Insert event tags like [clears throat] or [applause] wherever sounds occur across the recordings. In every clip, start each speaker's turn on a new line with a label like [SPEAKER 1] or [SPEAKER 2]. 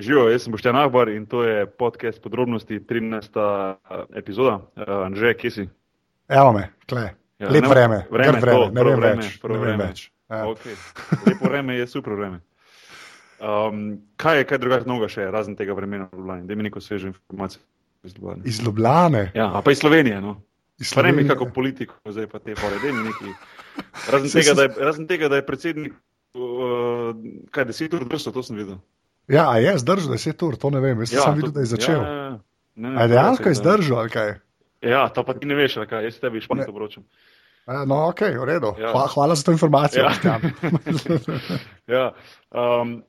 [SPEAKER 1] Živijo, jaz sem Boštjan Ahbar in to je podcast podrobnosti 13. epizoda. Uh, Anže, kje si?
[SPEAKER 2] Evo me, kle.
[SPEAKER 1] Ja,
[SPEAKER 2] Lep
[SPEAKER 1] ne-
[SPEAKER 2] vreme,
[SPEAKER 1] vreme,
[SPEAKER 2] vreme,
[SPEAKER 1] to,
[SPEAKER 2] ne vem
[SPEAKER 1] vreme,
[SPEAKER 2] več. Ne vem
[SPEAKER 1] vreme.
[SPEAKER 2] več. Ja.
[SPEAKER 1] Okay. Lepo vreme je super vreme. Um, kaj je kaj drugače novega še, razen tega vremena v Ljubljani? Da mi neko svežo informacijo iz Ljubljane.
[SPEAKER 2] Iz Ljubljane,
[SPEAKER 1] Ja, pa iz Slovenije. No.
[SPEAKER 2] iz
[SPEAKER 1] Pa ne mi
[SPEAKER 2] Slovenije.
[SPEAKER 1] kako politiko, zdaj pa te pore, da mi neki. Razen tega, da je, razen tega, da je predsednik, uh, kaj deset ur drso, to sem videl.
[SPEAKER 2] Ja, a je zdržal 10 ur, to ne vem, jaz ja, sem videl, da je začel.
[SPEAKER 1] Ja, ja, ja. Ne, ne,
[SPEAKER 2] A je dejansko je zdržal ali kaj?
[SPEAKER 1] Ja, to pa ti ne veš, kaj, jaz tebi špansko vročam.
[SPEAKER 2] A, No, ok, v redu.
[SPEAKER 1] Ja.
[SPEAKER 2] Hvala, hvala za to informacijo.
[SPEAKER 1] Ja. [laughs] Ja, um,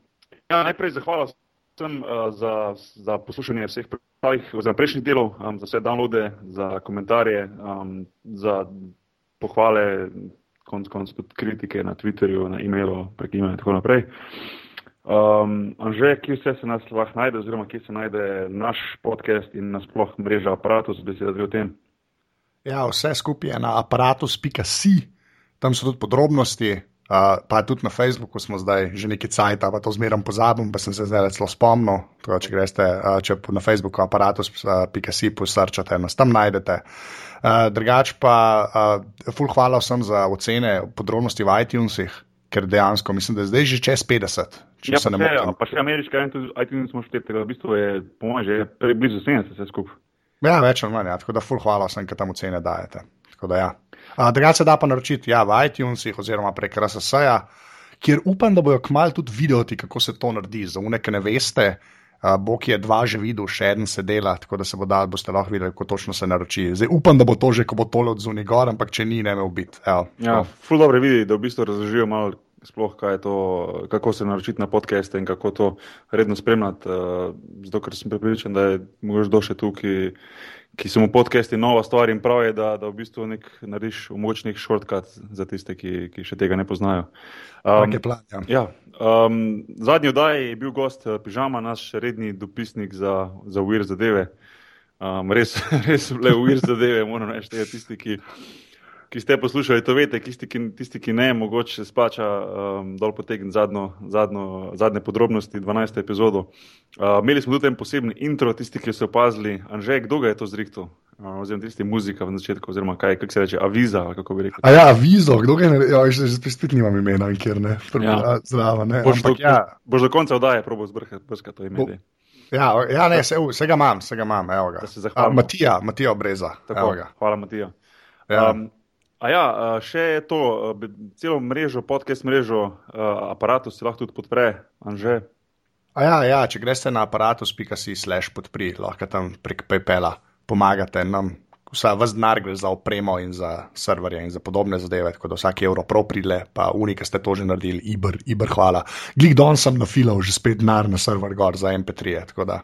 [SPEAKER 1] ja, najprej zahvala vsem uh, za, za poslušanje vseh preostalih, oziroma prejšnjih delov, um, za vse downloade, za komentarje, um, za pohvale, konc konc tudi kritike na Twitterju, na e-mailu, prek e-maila in tako naprej. Um, Anže, kje vse se nas lahko najde, oziroma kje se najde naš podcast in nasploh mreža aparatus, beseda dve o tem.
[SPEAKER 2] Ja, vse skupaj je na aparatus.si, tam so tudi podrobnosti, uh, pa tudi na Facebooku smo zdaj že nekaj cajt, pa to zmeram pozabim, pa sem se zdaj celo spomnil. Tako, če greste uh, na Facebooku aparatus.si, posrčate, nas tam najdete. Uh, drugač pa, uh, full hvala vsem za ocene podrobnosti v iTunesih, ker dejansko mislim, da je zdaj že čez 50, če
[SPEAKER 1] Ja,
[SPEAKER 2] se ne motim.
[SPEAKER 1] pa še ameriška iTunes smo šteti, v bistvu je, po mojem, že pre- blizu 70 vse skupaj.
[SPEAKER 2] Ja, več ali manj, ja. tako da full hvala vsem, ki tam ocene dajete. Da ja. A, Drugače se da pa naročiti ja, v iTunesih oziroma prek RSS-ja, kjer upam, da bojo kmalo tudi videti, kako se to naredi. Za une, ki ne veste, a, Bog je dva že videl, še en se dela, tako da se bo dal, boste lahko videli, kako točno se naroči. Zdaj upam, da bo to že, ko bo tole odzuni gor, ampak če ni, ne me ubiti.
[SPEAKER 1] Ja, ful dobro vidi, da v bistvu razložijo malo sploh, kaj je to, kako se naročiti na podcaste in kako to redno spremljati. Uh, zato, ker sem prepričan, da je mogoče došel tu, ki, ki so mu podcasti nova stvar in prav je, da, da v bistvu nek, narediš mogočnih shortcut za tiste, ki, ki še tega ne poznajo. Um,
[SPEAKER 2] plan, ja.
[SPEAKER 1] Ja, um, zadnji oddaj je bil gost eh, Pižama, naš redni dopisnik za, za UIR zadeve. Um, res, [laughs] res le UIR zadeve, moram reči, tisti, ki, ki ste poslušali, to veste, tisti, ki, tisti, ki ne, mogoče se splača um, dol potegniti zadnjo, zadnjo, zadnje podrobnosti, 12. epizodo. Uh, imeli smo tudi en poseben intro, tisti, ki so opazili, Anže, kdo ga je to zrihtel? Uh, oziroma, tisti muzika v začetku, oziroma kaj, kako se reče, aviza, kako bi rekel.
[SPEAKER 2] A ja, vizo, kdo ga je? Ja, že spet, nimam imena, ker ne,
[SPEAKER 1] Ja.
[SPEAKER 2] zraven. Ne.
[SPEAKER 1] Boš do,
[SPEAKER 2] Ampak, ja,
[SPEAKER 1] boš do konca oddaje probo zbrskati to ime.
[SPEAKER 2] Bo- ja, ja, ne, se, vse ga imam, vse ga imam, evo ga.
[SPEAKER 1] Da se
[SPEAKER 2] A,
[SPEAKER 1] zahvalimo.
[SPEAKER 2] Matija, Matija Breza,
[SPEAKER 1] Tako, hvala, Matija.
[SPEAKER 2] Ja.
[SPEAKER 1] Um, a ja, še to, celo mrežo, podcast mrežo, aparatus si lahko tudi podpre, Anže.
[SPEAKER 2] A ja, ja, če greste na aparatus.si slash podpri, lahko tam prek PayPala pomagate nam. Vsa vas denar gre za opremo in za serverje in za podobne zadeve, tako da vsak evro prav pride, pa unika ste to že naredili, Ibr, Ibr hvala. Glik don sem nafilal že spet denar na server gor za MP3, tako da,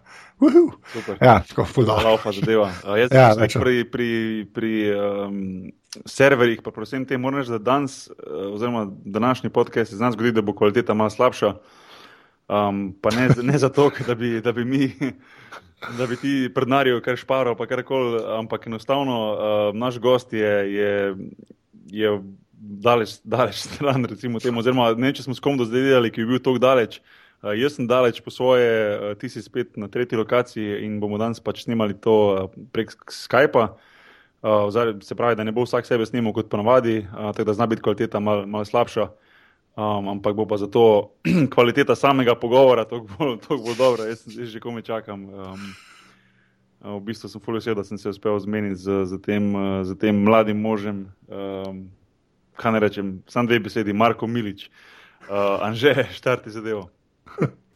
[SPEAKER 2] uhu.
[SPEAKER 1] Super.
[SPEAKER 2] Ja, tako ful dobro.
[SPEAKER 1] Laufa zadeva. Uh, jaz
[SPEAKER 2] Ja, ali-
[SPEAKER 1] pri, pri, pri um, serverjih, pa predvsem te moram reči, da danes, uh, oziroma današnji podcast, se znam zgodi, da bo kvaliteta malo slabša. Um, pa ne, ne zato, da bi, da bi mi, da bi ti prednarijo kar šparo, pa karkoli, ampak enostavno uh, naš gost je, je, je daleč, daleč stran, recimo temu, oziroma ne če smo s kom do zdaj delali, ki je bil tako daleč. Uh, jaz sem daleč po svoje, uh, ti si spet na tretji lokaciji in bomo danes pač snimali to uh, prek Skypa. Uh, zdaj, se pravi, da ne bo vsak sebe snimal kot ponavadi, uh, tako da zna biti kvaliteta malo mal slabša. Um, ampak bo pa zato [clears throat] kvaliteta samega pogovora toliko bolj, toliko bolj dobra. Jaz, jaz že komaj čakam. Um, v bistvu sem fully vesel, da sem se uspel zmeniti z, z, tem, uh, z tem mladim možem. Um, kaj ne rečem, sam dve besedi, Marko Milič. Uh, Anže, štarti zadevo. [laughs]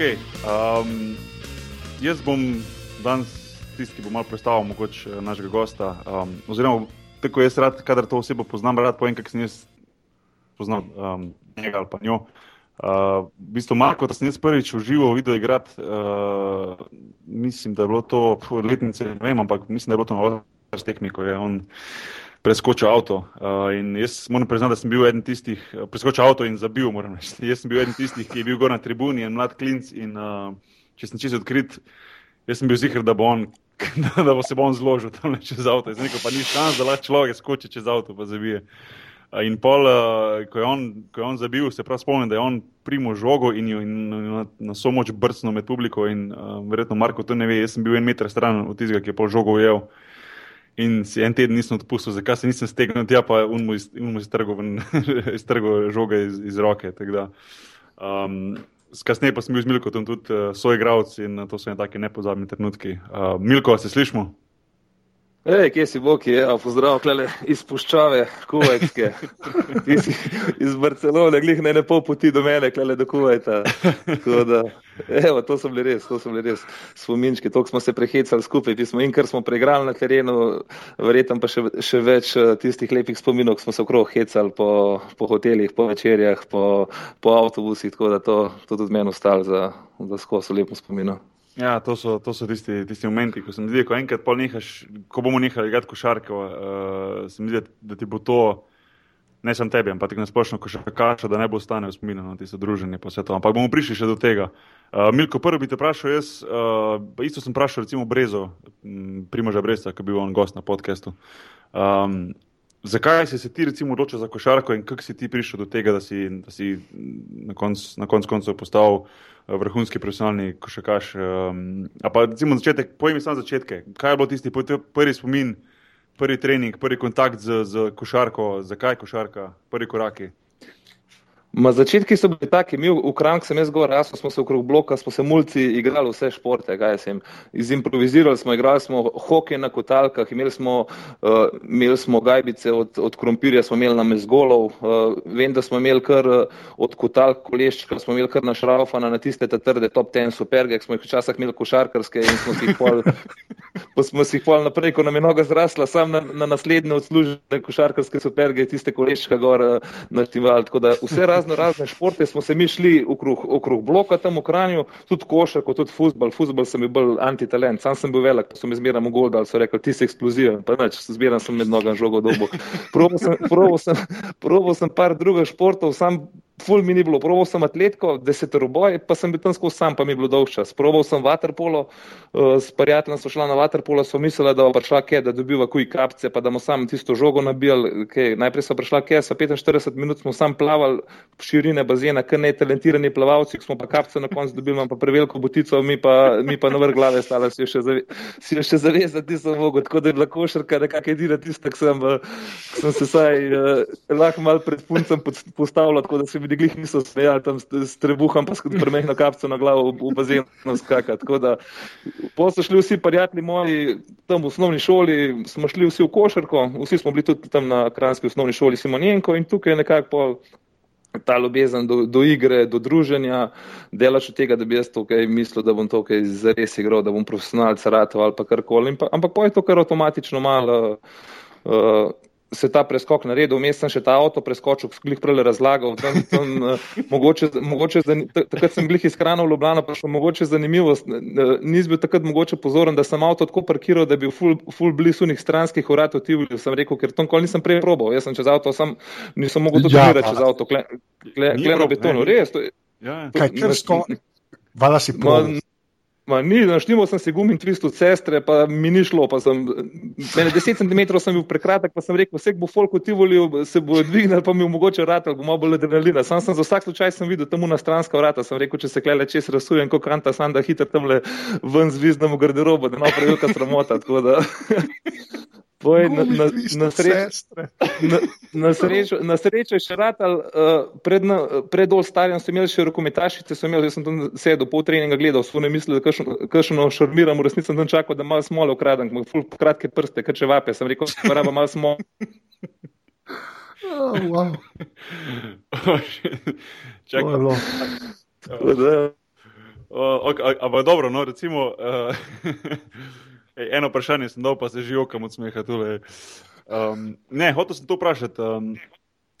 [SPEAKER 1] Okay, um, jaz bom danes tisti, ki bo malo predstavil eh, našega gosta. Um, oziroma, tako jaz rad, kadar to osebo poznam, rad povem, kako sem jaz poznal um, njega ali pa njo. Uh, v bistvu, Marko, da sem jaz prvič v živo videl igrati, uh, mislim, da je bilo to letnice, ne vem, ampak mislim, da je bilo to na vrsti tekmi, ko je on preskočil avto. Uh, in jaz moram priznati, da sem bil eden tistih, preskočil avto in zabil. [laughs] Jaz sem bil eden tistih, ki je bil gor na tribuni in mlad klinc. In uh, če sem čisto odkrit, jaz sem bil zihar, da bo on. [laughs] Da bo se bom zložil tam [laughs] čez avto, zdaj pa ni šans, da lahko človek skoči čez avto, pa zabije. Uh, In pol, ko je, on, ko je on zabil, se prav spomnim, da je on primo žogo in jo na, na so moč brcnil med publiko. In uh, verjetno Marko to ne ve, jaz sem bil en meter stran od tistega, ki je pol žogo ujel. In si en teden nisem odpustil, zakaj se nisem stegnil, tja pa je mu iztrgal [laughs] žoge iz, iz roke. Um, kasneje pa sem bil z Milko tam tudi uh, soigravci in to so taki nepozabni trenutki. Uh, Milko, se slišmo?
[SPEAKER 3] Ej, kje si bo, ki je, pozdrav, klele iz puščave, kuvajtske. Ti si iz Barcelone, glih ne ne pol poti do mene, klele do kuvajta. Da, evo, to so bili res, to so bili res spominčki, toliko smo se prehecali skupaj, ti smo in kar smo preigrali na terenu, verjetno pa še, še več eh, tistih lepih spominov, ko smo se okrog hecali po, po hotelih, po večerjah, po, po avtobusih, tako da to, to tudi meni ostalo za, za skozi lepo spominov.
[SPEAKER 1] Ja, to so, to so tisti, tisti momenti, ko sem videl, ko enkrat nehaš, ko bomo nehali igrati košarko, uh, sem videl, da ti bo to, ne samo tebi, ampak tudi nasplošno košarkaša, da ne bo ostane v spominu na tisto druženje. Ampak bomo prišli še do tega. Uh, Milko, prvi bi te vprašal, jaz uh, isto sem vprašal, recimo Brezo, Primoža Breza, ki je bil on gost na podkastu. Um, zakaj si se ti recimo odločil za košarko in kako si ti prišel do tega, da si, da si na koncu konc koncev postal vrhunski profesionalni košarkaš. Um, pa, recimo, začetek, pojmi samo začetke. Kaj je bilo tisti prvi spomin, prvi trening, prvi kontakt z, z košarko, zakaj košarka, prvi koraki?
[SPEAKER 3] Ma začetki so bili taki, mi v Krank sem jaz govoril, rasno smo se okrog bloka, smo se mulci igrali vse športe, kaj sem. Izimprovizirali smo, igrali smo hokej na kotalkah, imeli smo, uh, imeli smo gajbice od, od krompirja, smo imeli na mezgolov, uh, vem, da smo imeli kar uh, od kotalk koleščka, smo imeli kar na šraufana, na tiste trde top ten superge, smo jih včasih imeli košarkarske in smo si jih pol, [laughs] pa smo si jih pol naprej, ko nam je noga zrasla, sam na, na naslednje odslužene košarkarske superge, tiste koleščka gor uh, nativali, tako da vse razne razno razne športe, smo se mi šli okrog, okrog bloka tam v Kranju, tudi košarko, tudi futbol. Futbol sem bil bolj antitalent, sam sem bil velik, so mi zmeraj mogli, da so rekli, ti si eksploziven, pa neč, zmeraj sem med nogami žogo dobo. Probo sem, probo sem, probo sem par drugih športov, sam ful mi ni bilo, proval sem atletko, deseteroboj, pa sem bil tam skozi sam, pa mi je bilo dolg čas. Proval sem vaterpolo, uh, s prijateljem smo šla na vaterpolo, so mislila, da bo prišla kje, da dobiva kuj kapce, pa da bomo sam tisto žogo nabijali. Kje. Najprej so prišla kje, so 45 minut smo sam plavali v širine bazena, kar ne talentirani plavalci, smo pa kapce na koncu dobili, pa preveliko botico, mi pa, mi pa na vrh glave stala, si jo še, zave, še zavezati nisem mogel, tako da je bila košarka nekako edina tista, ki sem, sem se saj uh, lahko mal pred puncem postavljal, tako da se mi glih niso smejali tam s trebuhom, pa skoro premehno kapco na glavo v, v bazenu skakati. Potem so šli vsi prijatelji moji tam v osnovni šoli, smo šli vsi v košarko, vsi smo bili tudi tam na kranski osnovni šoli Simonjenko in tukaj nekako ta ljubezen do, do igre, do druženja, delaš od tega, da bi jaz tukaj mislil, da bom tukaj zares igral, da bom profesionalc ratov ali pa karkoli. Ampak pa je to kar avtomatično malo. Uh, se ta preskok naredil, vmes sem še ta avto preskočil, sklih prej razlagal. Tam, tam, uh, mogoče, mogoče takrat sem glih iz Hrana v Ljubljana, pa še mogoče zanimivost. Nisem bil takrat mogoče pozoren, da sem avto tako parkiral, da bi bil ful, ful blizu unih stranskih vrat v Tivoli. Sem rekel, ker to nikoli nisem prej probal. Jaz sem čez avto, sam nisem mogel to ja, čez avto, kleno betonu. Res, to,
[SPEAKER 2] ja. Kaj, ker sto, vala si probal.
[SPEAKER 3] Ma, ni, naštimo sem se gum in tvist od sestre, pa mi ni šlo. Sem, mene 10 cm sem bil prekratek, pa sem rekel, vse bo folk ti volil, se bo dvignil, pa mi omogoče vrata, bo malo bolj adrenalina. Sam sem za vsak slučaj sem videl tam na stranska vrata, sem rekel, če se klele čez rasujem, kot kanta, sam da hitro tam le ven zviznemo garderobo, da ima prevelika sramota. [laughs] Boj, na, na, na, sreč, na, na, srečo, na srečo je še ratal, uh, pred, pred Olstarjem so imeli še rokometašice, so imeli, jaz sem tam sedel pol treninga gledal, so ne mislili, da kakšno šarmiram, v resnici sem tam čakal, da malo smole ukradem, ful kratke prste, kar če vape, sem rekel, da raba malo smole.
[SPEAKER 2] Oh, wow. [laughs]
[SPEAKER 1] Čakaj. Oh, Ampak dobro, no, recimo. Uh, [laughs] Ej, eno vprašanje sem dal, pa se že okam od smeha. Um, ne, hotel sem to vprašati. Um,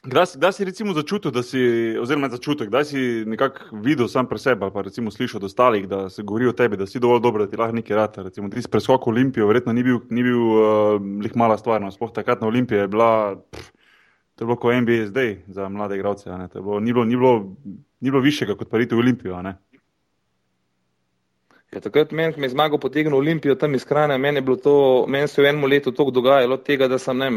[SPEAKER 1] Kdaj si recimo začutil, da si, oziroma začutek, kdaj si nekako videl sam pri sebi ali pa recimo slišal od ostalih, da se govori o tebi, da si dovolj dober, da ti lahko nekaj rata. Recimo ti si preskok Olimpijo, verjetno ni bil, ni bil uh, lih mala stvar, no, sploh takrat na Olimpiji je bila, pff, to je bilo kot NBA zdaj za mlade igralce, ni, bilo, ni, bilo, ni bilo višjega kot pariti v Olimpijo.
[SPEAKER 3] Ja, takrat, meni, ko mi je zmagal potegnil Olimpijo tam iz Kranja, meni, meni se je v enem letu to dogajalo, od tega, da sem ne,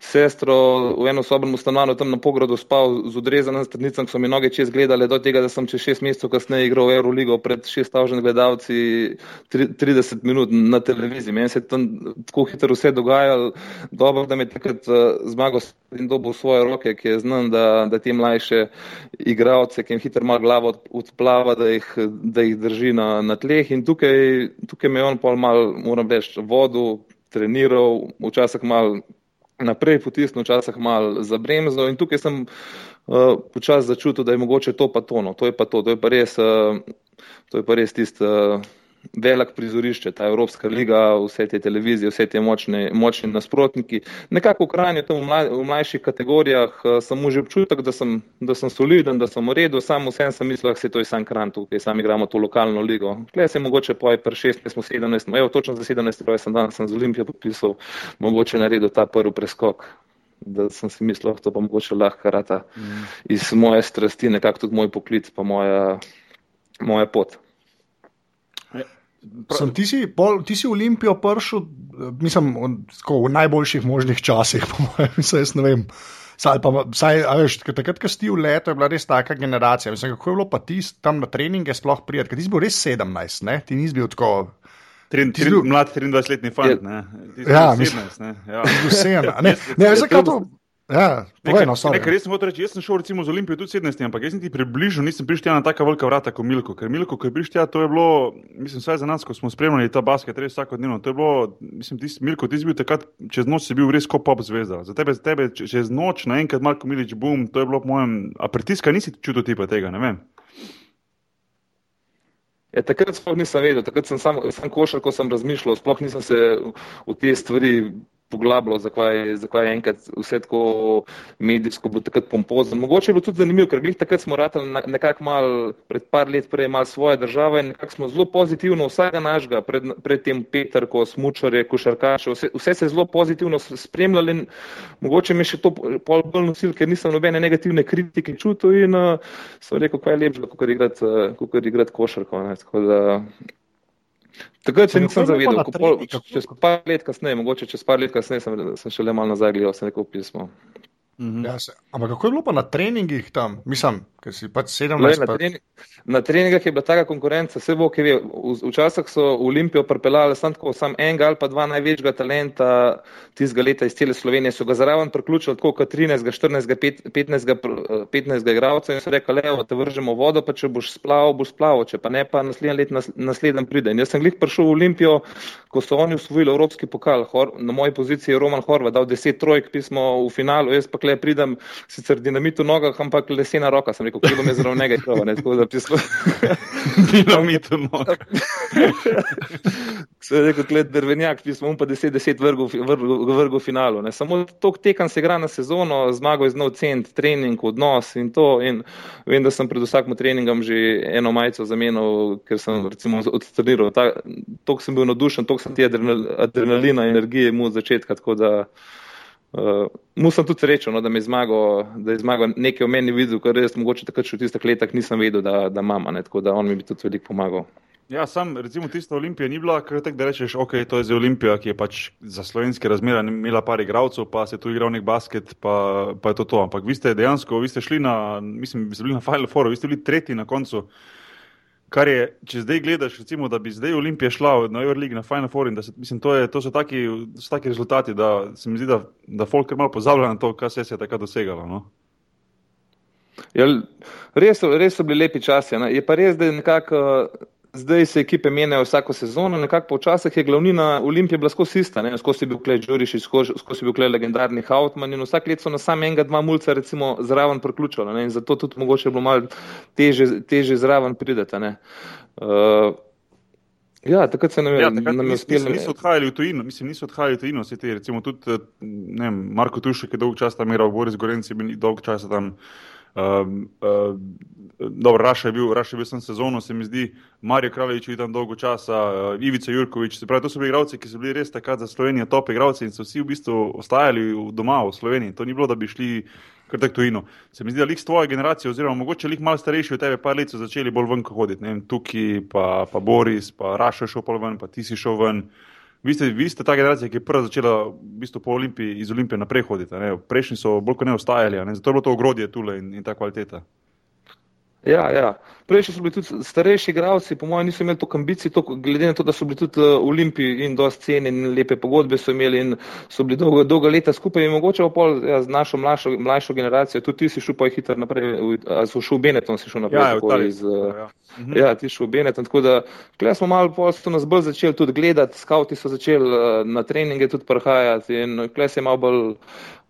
[SPEAKER 3] sestro v eno sobno stanovanje tam na pogradu spal z odrezanim stranicam, ki so mi noge čez gledali, do tega, da sem čez šest mesecev kasneje igral v Euroligo pred šesttavžen gledalci 30 minut na televiziji. Meni se je tam tako hitro vse dogajalo, dobro, da me je takrat uh, zmagal in dobil v svoje roke, ki je znam, da, da te mlajše igralce, ki jim hitro malo glavo odplava, da jih, da jih drži na, na tleh in tukaj, tukaj me je on pol mal, moram reči, vodu, treniral, včasih mal naprej potisnil, včasih mal zabremzal in tukaj sem uh, počas začutil, da je mogoče to pa tono, to je pa to, to je pa res, uh, to je pa res tisto. Uh, velik prizorišče, ta Evropska liga, vse te televizije, vse te močne, močni nasprotniki. Nekako v Kranju, tam v, mlaj, v mlajših kategorijah, uh, sem že občutek, da sem, da sem soliden, da sem v redu, sam vsem sem mislil, da se to je sam Kran, tukaj sam igramo to lokalno ligo. Klej se mogoče poj per 16, smo 17, evo točno za 17, pravi sem danes sem z Olimpijo podpisal, mogoče naredil ta prvi preskok. Da sem si mislil, da to pa mogoče lahko rata mm. iz moje strasti, nekako tudi moj poklic, pa moja, moja pot.
[SPEAKER 2] Sem, ti, si, pol, ti si v Olimpijo prišel, mislim, v najboljših možnih časih, [laughs] po mojem, mislim, jaz ne vem. Saj, pa, saj, veš, takrat, ko si v letu, je bila res taka generacija. Mislim, kako je bilo pa ti tam na treninge sploh prijeti, ti si bil res 17, ne? ti nisi bil tako.
[SPEAKER 1] Tri, tri, bil... Mlad 23-letni fant.
[SPEAKER 2] Ja, mislim, da ja. je bil 17. Ne, [laughs] ne, ne, ne, ne, ne, Ja, povej, no,
[SPEAKER 1] nekaj, res reči, jaz sem šel recimo z Olimpijo tudi 17, ampak jaz niti približno nisem prišel na tako velika vrata kot Milko. Ker Milko, ko je prišel, to je bilo, mislim, vsaj za nas, ko smo spremljali ta basket, res vsakodnevno. To je bilo, mislim, ti, Milko, ti si bil takrat, čez noč si bil res kot pop zvezda. Za tebe, za tebe čez noč naenkrat Marko Milič, bum, to je bilo po mojem, a pritiska nisi čutil tipa tega, ne vem.
[SPEAKER 3] Ja, takrat sploh nisem vedel, takrat sem samo košar, ko sem razmišljal, sploh nisem se v te stvari poglabljal, zakaj, zakaj je enkrat vse tako medijsko bilo takrat pompozno. Mogoče je bilo tudi zanimivo, ker glih takrat smo ratali nekako mal pred par let prej mal svoje države in nekako smo zelo pozitivno vsega našega, pred, pred tem Petr, ko smučare, košarkaše, vse, vse se je zelo pozitivno spremljali in mogoče mi še to pol bolj nosil, ker nisem nobene negativne kritike čutil in uh, sem rekel, kaj je lepše, kot igrati, uh, igrati košarko. Ne, Takrat se nisem zavedal, kako čez par let kasneje, mogoče čez par let kasneje, sem, sem še le malo nazaj gledal, sem rekel pismo.
[SPEAKER 2] Mhm. Ja, se, ampak kako je bilo pa na treningih tam? Mislim, ker si pač 17 let.
[SPEAKER 3] Pa... Na treningih je bila taka konkurenca, vse bo, ki ve. Včasih so v Olimpijo pripeljali samo tako, sam enega ali pa dva največjega talenta tistega leta iz cele Slovenije. So ga zraven priključili tako kot 13, 14, 15, 15 igralcev in so rekli, le, te vržemo vodo, pa če boš splaval, boš splaval, če pa ne, pa naslednji let nas, naslednji pride. In jaz sem glih prišel v Olimpijo, ko so oni usvojili Evropski pokal. Hor, na moji poziciji je Roman Horvat dal 10 trojk, pismo v finalu, jaz pa kle pridem, sicer dinamit v nogah, ampak lesena roka. Sem rekel, bom jaz zraven njega igral, ne tako da pismo. [laughs]
[SPEAKER 1] dinamit v nogah. [laughs]
[SPEAKER 3] Se je rekel, gled drvenjak, pismo, um pa 10-10 vrgo, vrgo, vrgo finalu. Ne. Samo to tekan se igra na sezono, zmago je znov cent, trening, odnos in to. In vem, da sem pred vsakim treningom že eno majico zamenil, ker sem recimo odstraniral. Tok sem bil nadušen, tok sem ti adrenalina, energije mu od začetka. Uh, mu sem tudi srečen, no, da, da je zmagal nekaj o meni videl, kar res mogoče takrat še v tistih letih nisem vedel, da, da imam, tako da on mi bi tudi veliko pomagal.
[SPEAKER 1] Ja, sam recimo tista olimpija ni bila, ker tako da rečeš, ok, to je za olimpijo, ki je pač za slovenske razmere imela par igralcev, pa se tu igral nek basket, pa, pa je to to. Ampak vi ste dejansko, vi ste šli na, mislim, ste bili na Final Four, vi ste bili tretji na koncu. Kar je, če zdaj gledaš, recimo, da bi zdaj Olimpija šla na Euroligi, na Final Four, da se, mislim, to, je, to so taki, so taki rezultati, da se mi zdi, da, da folk malo pozablja na to, kaj se je takrat dosegalo. No?
[SPEAKER 3] Ja, res, res so bili lepi časi. Ne? Je pa res, da je nekako Zdaj se ekipe menjajo vsako sezono, nekako počasih je glavnina Olimpije bila skozi ista, skozi je bil Klej Džuriš, skozi je bil Klej legendarni Hautman in vsak let so na sam enega dva mulca recimo zraven priključili in zato tudi mogoče je bilo malo teže, teže zraven prideti. Uh, Ja, takrat se nam je,
[SPEAKER 1] Ja,
[SPEAKER 3] nam je uspelo.
[SPEAKER 1] niso odhajali v tujino, mislim, niso odhajali v tujino, vse te, recimo tudi, eh, ne vem, Marko Tušek je dolgo časa tam igral, Boris Gorenc je bil dolgo časa tam. Um, uh, dobro, Raša je bil, Raša je bil sem sezono, se mi zdi, Marijo Kraljevič je tam dolgo časa, uh, Ivica Jurkovič, se pravi, to so bili igralci, ki so bili res takrat za Slovenijo top igralci in so vsi v bistvu ostajali doma v Sloveniji. To ni bilo, da bi šli kar tako tujino. Se mi zdi, da lik s tvoje generacije, oziroma mogoče lik malo starejši od tebe, par let so začeli bolj ven hoditi, tukaj, pa, pa Boris, pa Raša je šel pol ven, pa ti si šel ven. Vi ste, vi ste ta generacija, ki je prva začela v bistvu po Olimpiji, iz Olimpije naprej hoditi. Prejšnji so bolj kot ne ostajali, ne? zato je bilo to ogrodje tule in, in ta kvaliteta.
[SPEAKER 3] Ja, ja. Prejši so bili tudi starejši igralci, po mojem, niso imeli toliko ambicij, toliko, glede na to, da so bili tudi v Olimpiji in dosti cene in lepe pogodbe so imeli in so bili dolga, dolga leta skupaj in mogoče pa pol ja, z našo mlajšo, mlajšo generacijo, tudi ti si šel pa je hitro naprej, v- a so šel v Benetton, si šel naprej.
[SPEAKER 1] Ja, v
[SPEAKER 3] tako iz, eh,
[SPEAKER 1] Ja. Mhm.
[SPEAKER 3] Ja, ti šel v Benetton, tako da tukaj smo malo pol so nas bolj začeli tudi gledati, skauti so začeli eh, na treninge tudi prihajati in tukaj se je malo bolj,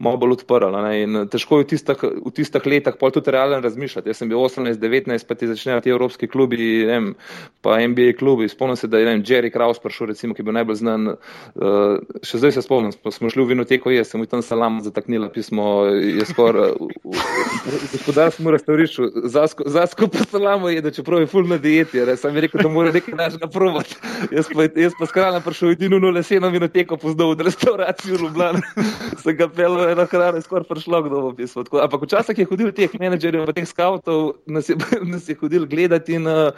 [SPEAKER 3] malo bolj odprlo. ne, In težko je v tistih, v tistih letih pol tudi realno razmišljati. Jaz sem bil 18-19, pa ti začnejo ti evropski klubi, vem, pa NBA klubi. Spomnim se, da je vem, Jerry Kraus prišel, recimo, ki je bil najbolj znan. Uh, še zdaj se spomnim, smo, smo šli v vinoteko, jaz sem tam salam zataknila pismo, je skoraj uh, v gospodarskem restaurišču, zasko, pa salamo je, da čeprav je full na dieti, res sem rekel, da mora nekaj našega probati. Jaz pa, jaz pa skrajno prišel edino v leseno vinoteko poznal od restauracije v Ljubljani. [laughs] sem ga pel eno hrano in skoraj prišlo kdo v pismo. Tako, ampak včasih je hodil teh menedžerjev, teh skautov, nas je, [laughs] nas je hodil gledati in uh,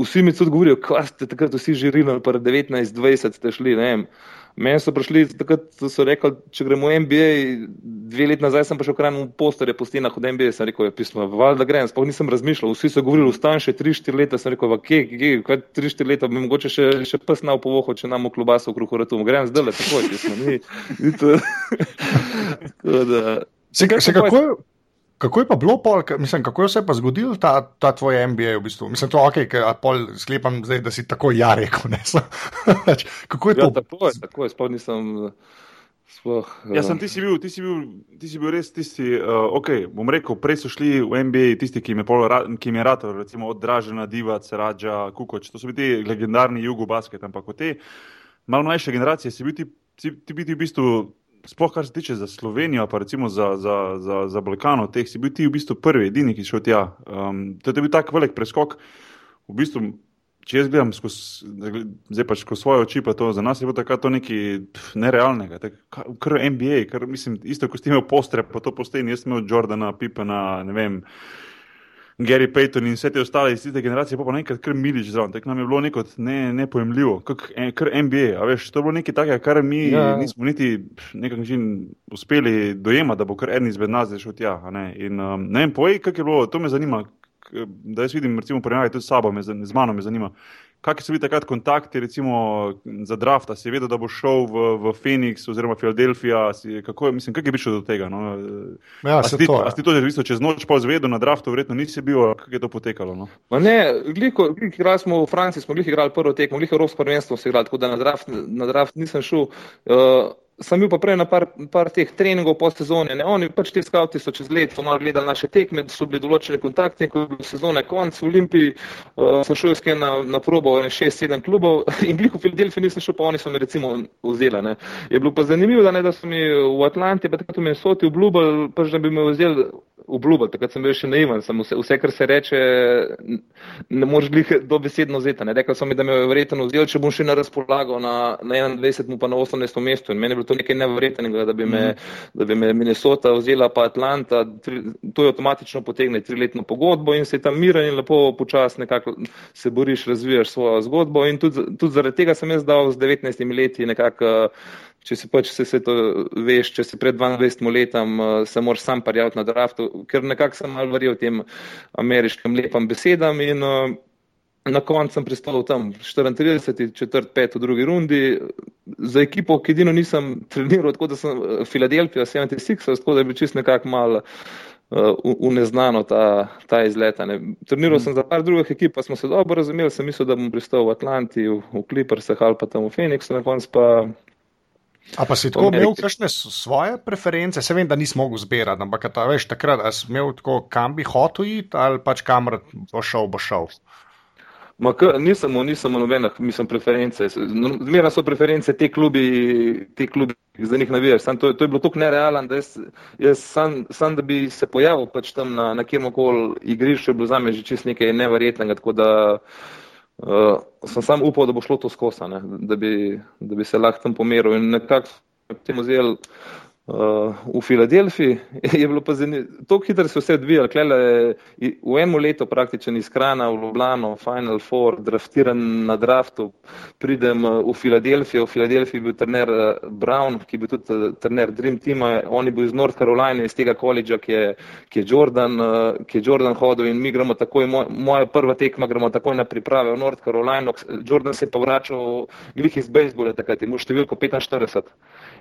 [SPEAKER 3] vsi mi tudi govorijo, kaj ste takrat vsi žirili, pa 19-20 ste šli, ne vem. Meni so prišli, takrat so rekli, če gremo v NBA, dve leti nazaj sem prišel krajno posterje po stenah od NBA, sem rekel, je pismo, valjda grem, sploh nisem razmišljal, vsi so govorili, ustan še 3-4 leta, sem rekel, kje, kje, kaj 3-4 leta, bi mogoče še, še pes na povoho, če nam v klubasu v kruhoratu, grem zdaj le, takoj, pismo, ni, ni to. [laughs] Tako da,
[SPEAKER 2] Se,
[SPEAKER 3] Kaj pa
[SPEAKER 2] kako, je, kako je pa bilo, pol, mislim, kako je se pa zgodil ta, ta tvoj MBA? V bistvu? Mislim, to ok, ker pol sklepam zdaj, da si tako ja rekel. [laughs] kako je
[SPEAKER 3] ja,
[SPEAKER 2] to?
[SPEAKER 3] tako je, tako je, sploh nisem, sploh.
[SPEAKER 1] Ja,
[SPEAKER 3] eh,
[SPEAKER 1] sem, ti, si bil, ti, si bil, ti si bil res tisti, uh, ok, bom rekel, prej so šli v NBA tisti, ki jim je, pol ki jim je ratal, recimo od Dražena, Divac, Rađa, Kukoč, to so bili ti legendarni jugo basket, ampak od te malo mlajše generacije si bil ti, si, ti biti v bistvu, sploh kar se tiče za Slovenijo, pa recimo za, za, za, za Balkano, teh si bil ti v bistvu prvi, edini, ki šel tja. Um, to je bil tak velik preskok, v bistvu. Če jaz gledam skozi, zdaj pač skozi svoje oči, pa to za nas je bilo takrat to nekaj nerealnega, tak, ka- kar NBA, kar mislim, isto kot ste imeli postre, pa to posteni, jaz sem imel Jordana, Pipena, ne vem, Gary Payton in vse te ostale iz tiste generacije, pa pa nekaj kar milič zraven, tako nam je bilo neko ne, nepojemljivo, kak, eh, kar NBA, a veš, to je bilo nekaj takega, kar mi
[SPEAKER 3] Ja.
[SPEAKER 1] nismo niti nekak način uspeli dojemati, da bo kar en izmed nas šel tja, ne, in um, ne vem, povej, kak je bilo, to me zanima, da jaz vidim, recimo, primerjaj tudi s sabo, me, z mano me zanima. Kakšni so bili takrat kontakti, recimo za draft, a si vedel, da bo šel v, v Phoenix oziroma Filadelfija? Si, kako, je- mislim, kako je prišel do tega? No?
[SPEAKER 2] Ja,
[SPEAKER 1] a,
[SPEAKER 2] se
[SPEAKER 1] si ti,
[SPEAKER 2] to,
[SPEAKER 1] a
[SPEAKER 2] ja.
[SPEAKER 1] si ti to že v bistvu čez noč pa zvedel na draftu, verjetno nisi bil, a kako je to potekalo? No?
[SPEAKER 3] Ma ne, gliko, gliko igrali smo v Franciji, smo glih igrali prvo tekmo, glih Evropsko prvenstvo se igrali, tako da na draft, na draft nisem šel. Uh, sem bil pa prej na par, par teh treningov po sezoni. Ne? Oni pač ti skavti so čez let, so malo gledali naše tekme, so bili določeni kontakti, ko je bil sezone konc v Olimpiji, uh, sem šel isken na, na probo 6-7 klubov [laughs] in glih v Filadelfiji nisem šel, pa oni so me recimo vzeli. Ne? Je bilo pa zanimivo, da, ne, da so mi v Atlanti, pa takrat v Minnesoti obljubili, pač da bi me vzeli obljubili, takrat sem bil še naivan, sem vse, vse, kar se reče, ne moreš glih dobesedno vzeti. ne. Rekli so mi, da me verjetno vzeli, če bom še na razpolago na, na 21, pa na 18 mestu. Meni je bilo to nekaj nevrednega, da bi me, da bi me Minnesota vzela pa Atlanta. Tri, to je avtomatično potegne triletno pogodbo in se tam miren in lepo počasi nekako se boriš, razvijaš svojo zgodbo. In tudi, tudi zaradi tega sem jaz dal z 19 leti nekako. Če si pač vse to veš, če si pred 22 letom, uh, se moraš sam parjaviti na draftu, ker nekako sem malo verjel tem ameriškim lepim besedam in uh, na koncu sem pristal tam 34, četrt, pet v drugi rundi. Za ekipo, ki edino nisem treniral, tako da sem Filadelfija, 76, tako da je bil čist nekako malo uh, v neznano ta, ta izlet. a ne. Treniral sem za par drugih ekip, pa smo se dobro razumeli, sem mislil, da bom pristal v Atlanti, v, v Clippersah ali pa tam v Phoenixu, na koncu pa
[SPEAKER 2] A pa si tako imel kakšne svoje preference? Se vem, da nisi mogel zbirati, ampak ta, veš, takrat si imel tako, kam bi hotel iti ali pač kamor bo šel, bo šel.
[SPEAKER 3] Ma, k, nisem, nisem nobenih, mislim, preference. Zmerno so preference te klubi, te klubi, za njih navijaš. Sam, to, to je bilo tako nerealen, da jaz, jaz sam, sam, da bi se pojavil pač tam na, na kjer koli igrišču, je bilo za me že čist nekaj neverjetnega. Tako da uh, sem sam upal, da bo šlo to skosa, ne, da, bi, da bi se lahko tam pomeril in nekako temu zel. Uh, v Filadelfiji [laughs] je bilo pa tako hitro se vse odvijalo, klele v enem letu praktično iz Krana v Ljubljano, Final Four, draftiran na draftu, pridem uh, v Filadelfijo, v Filadelfiji je bil trener uh, Brown, ki je bil tudi uh, trener Dream Teama, on je bil iz North Carolina, iz tega koledža, ki je, ki je Jordan, ki je Jordan hodil in mi gremo takoj, moj, moja prva tekma, gremo takoj na priprave v North Carolina, Jordan se je pa vračal glih iz bejsbola, takrat je imel številko 45.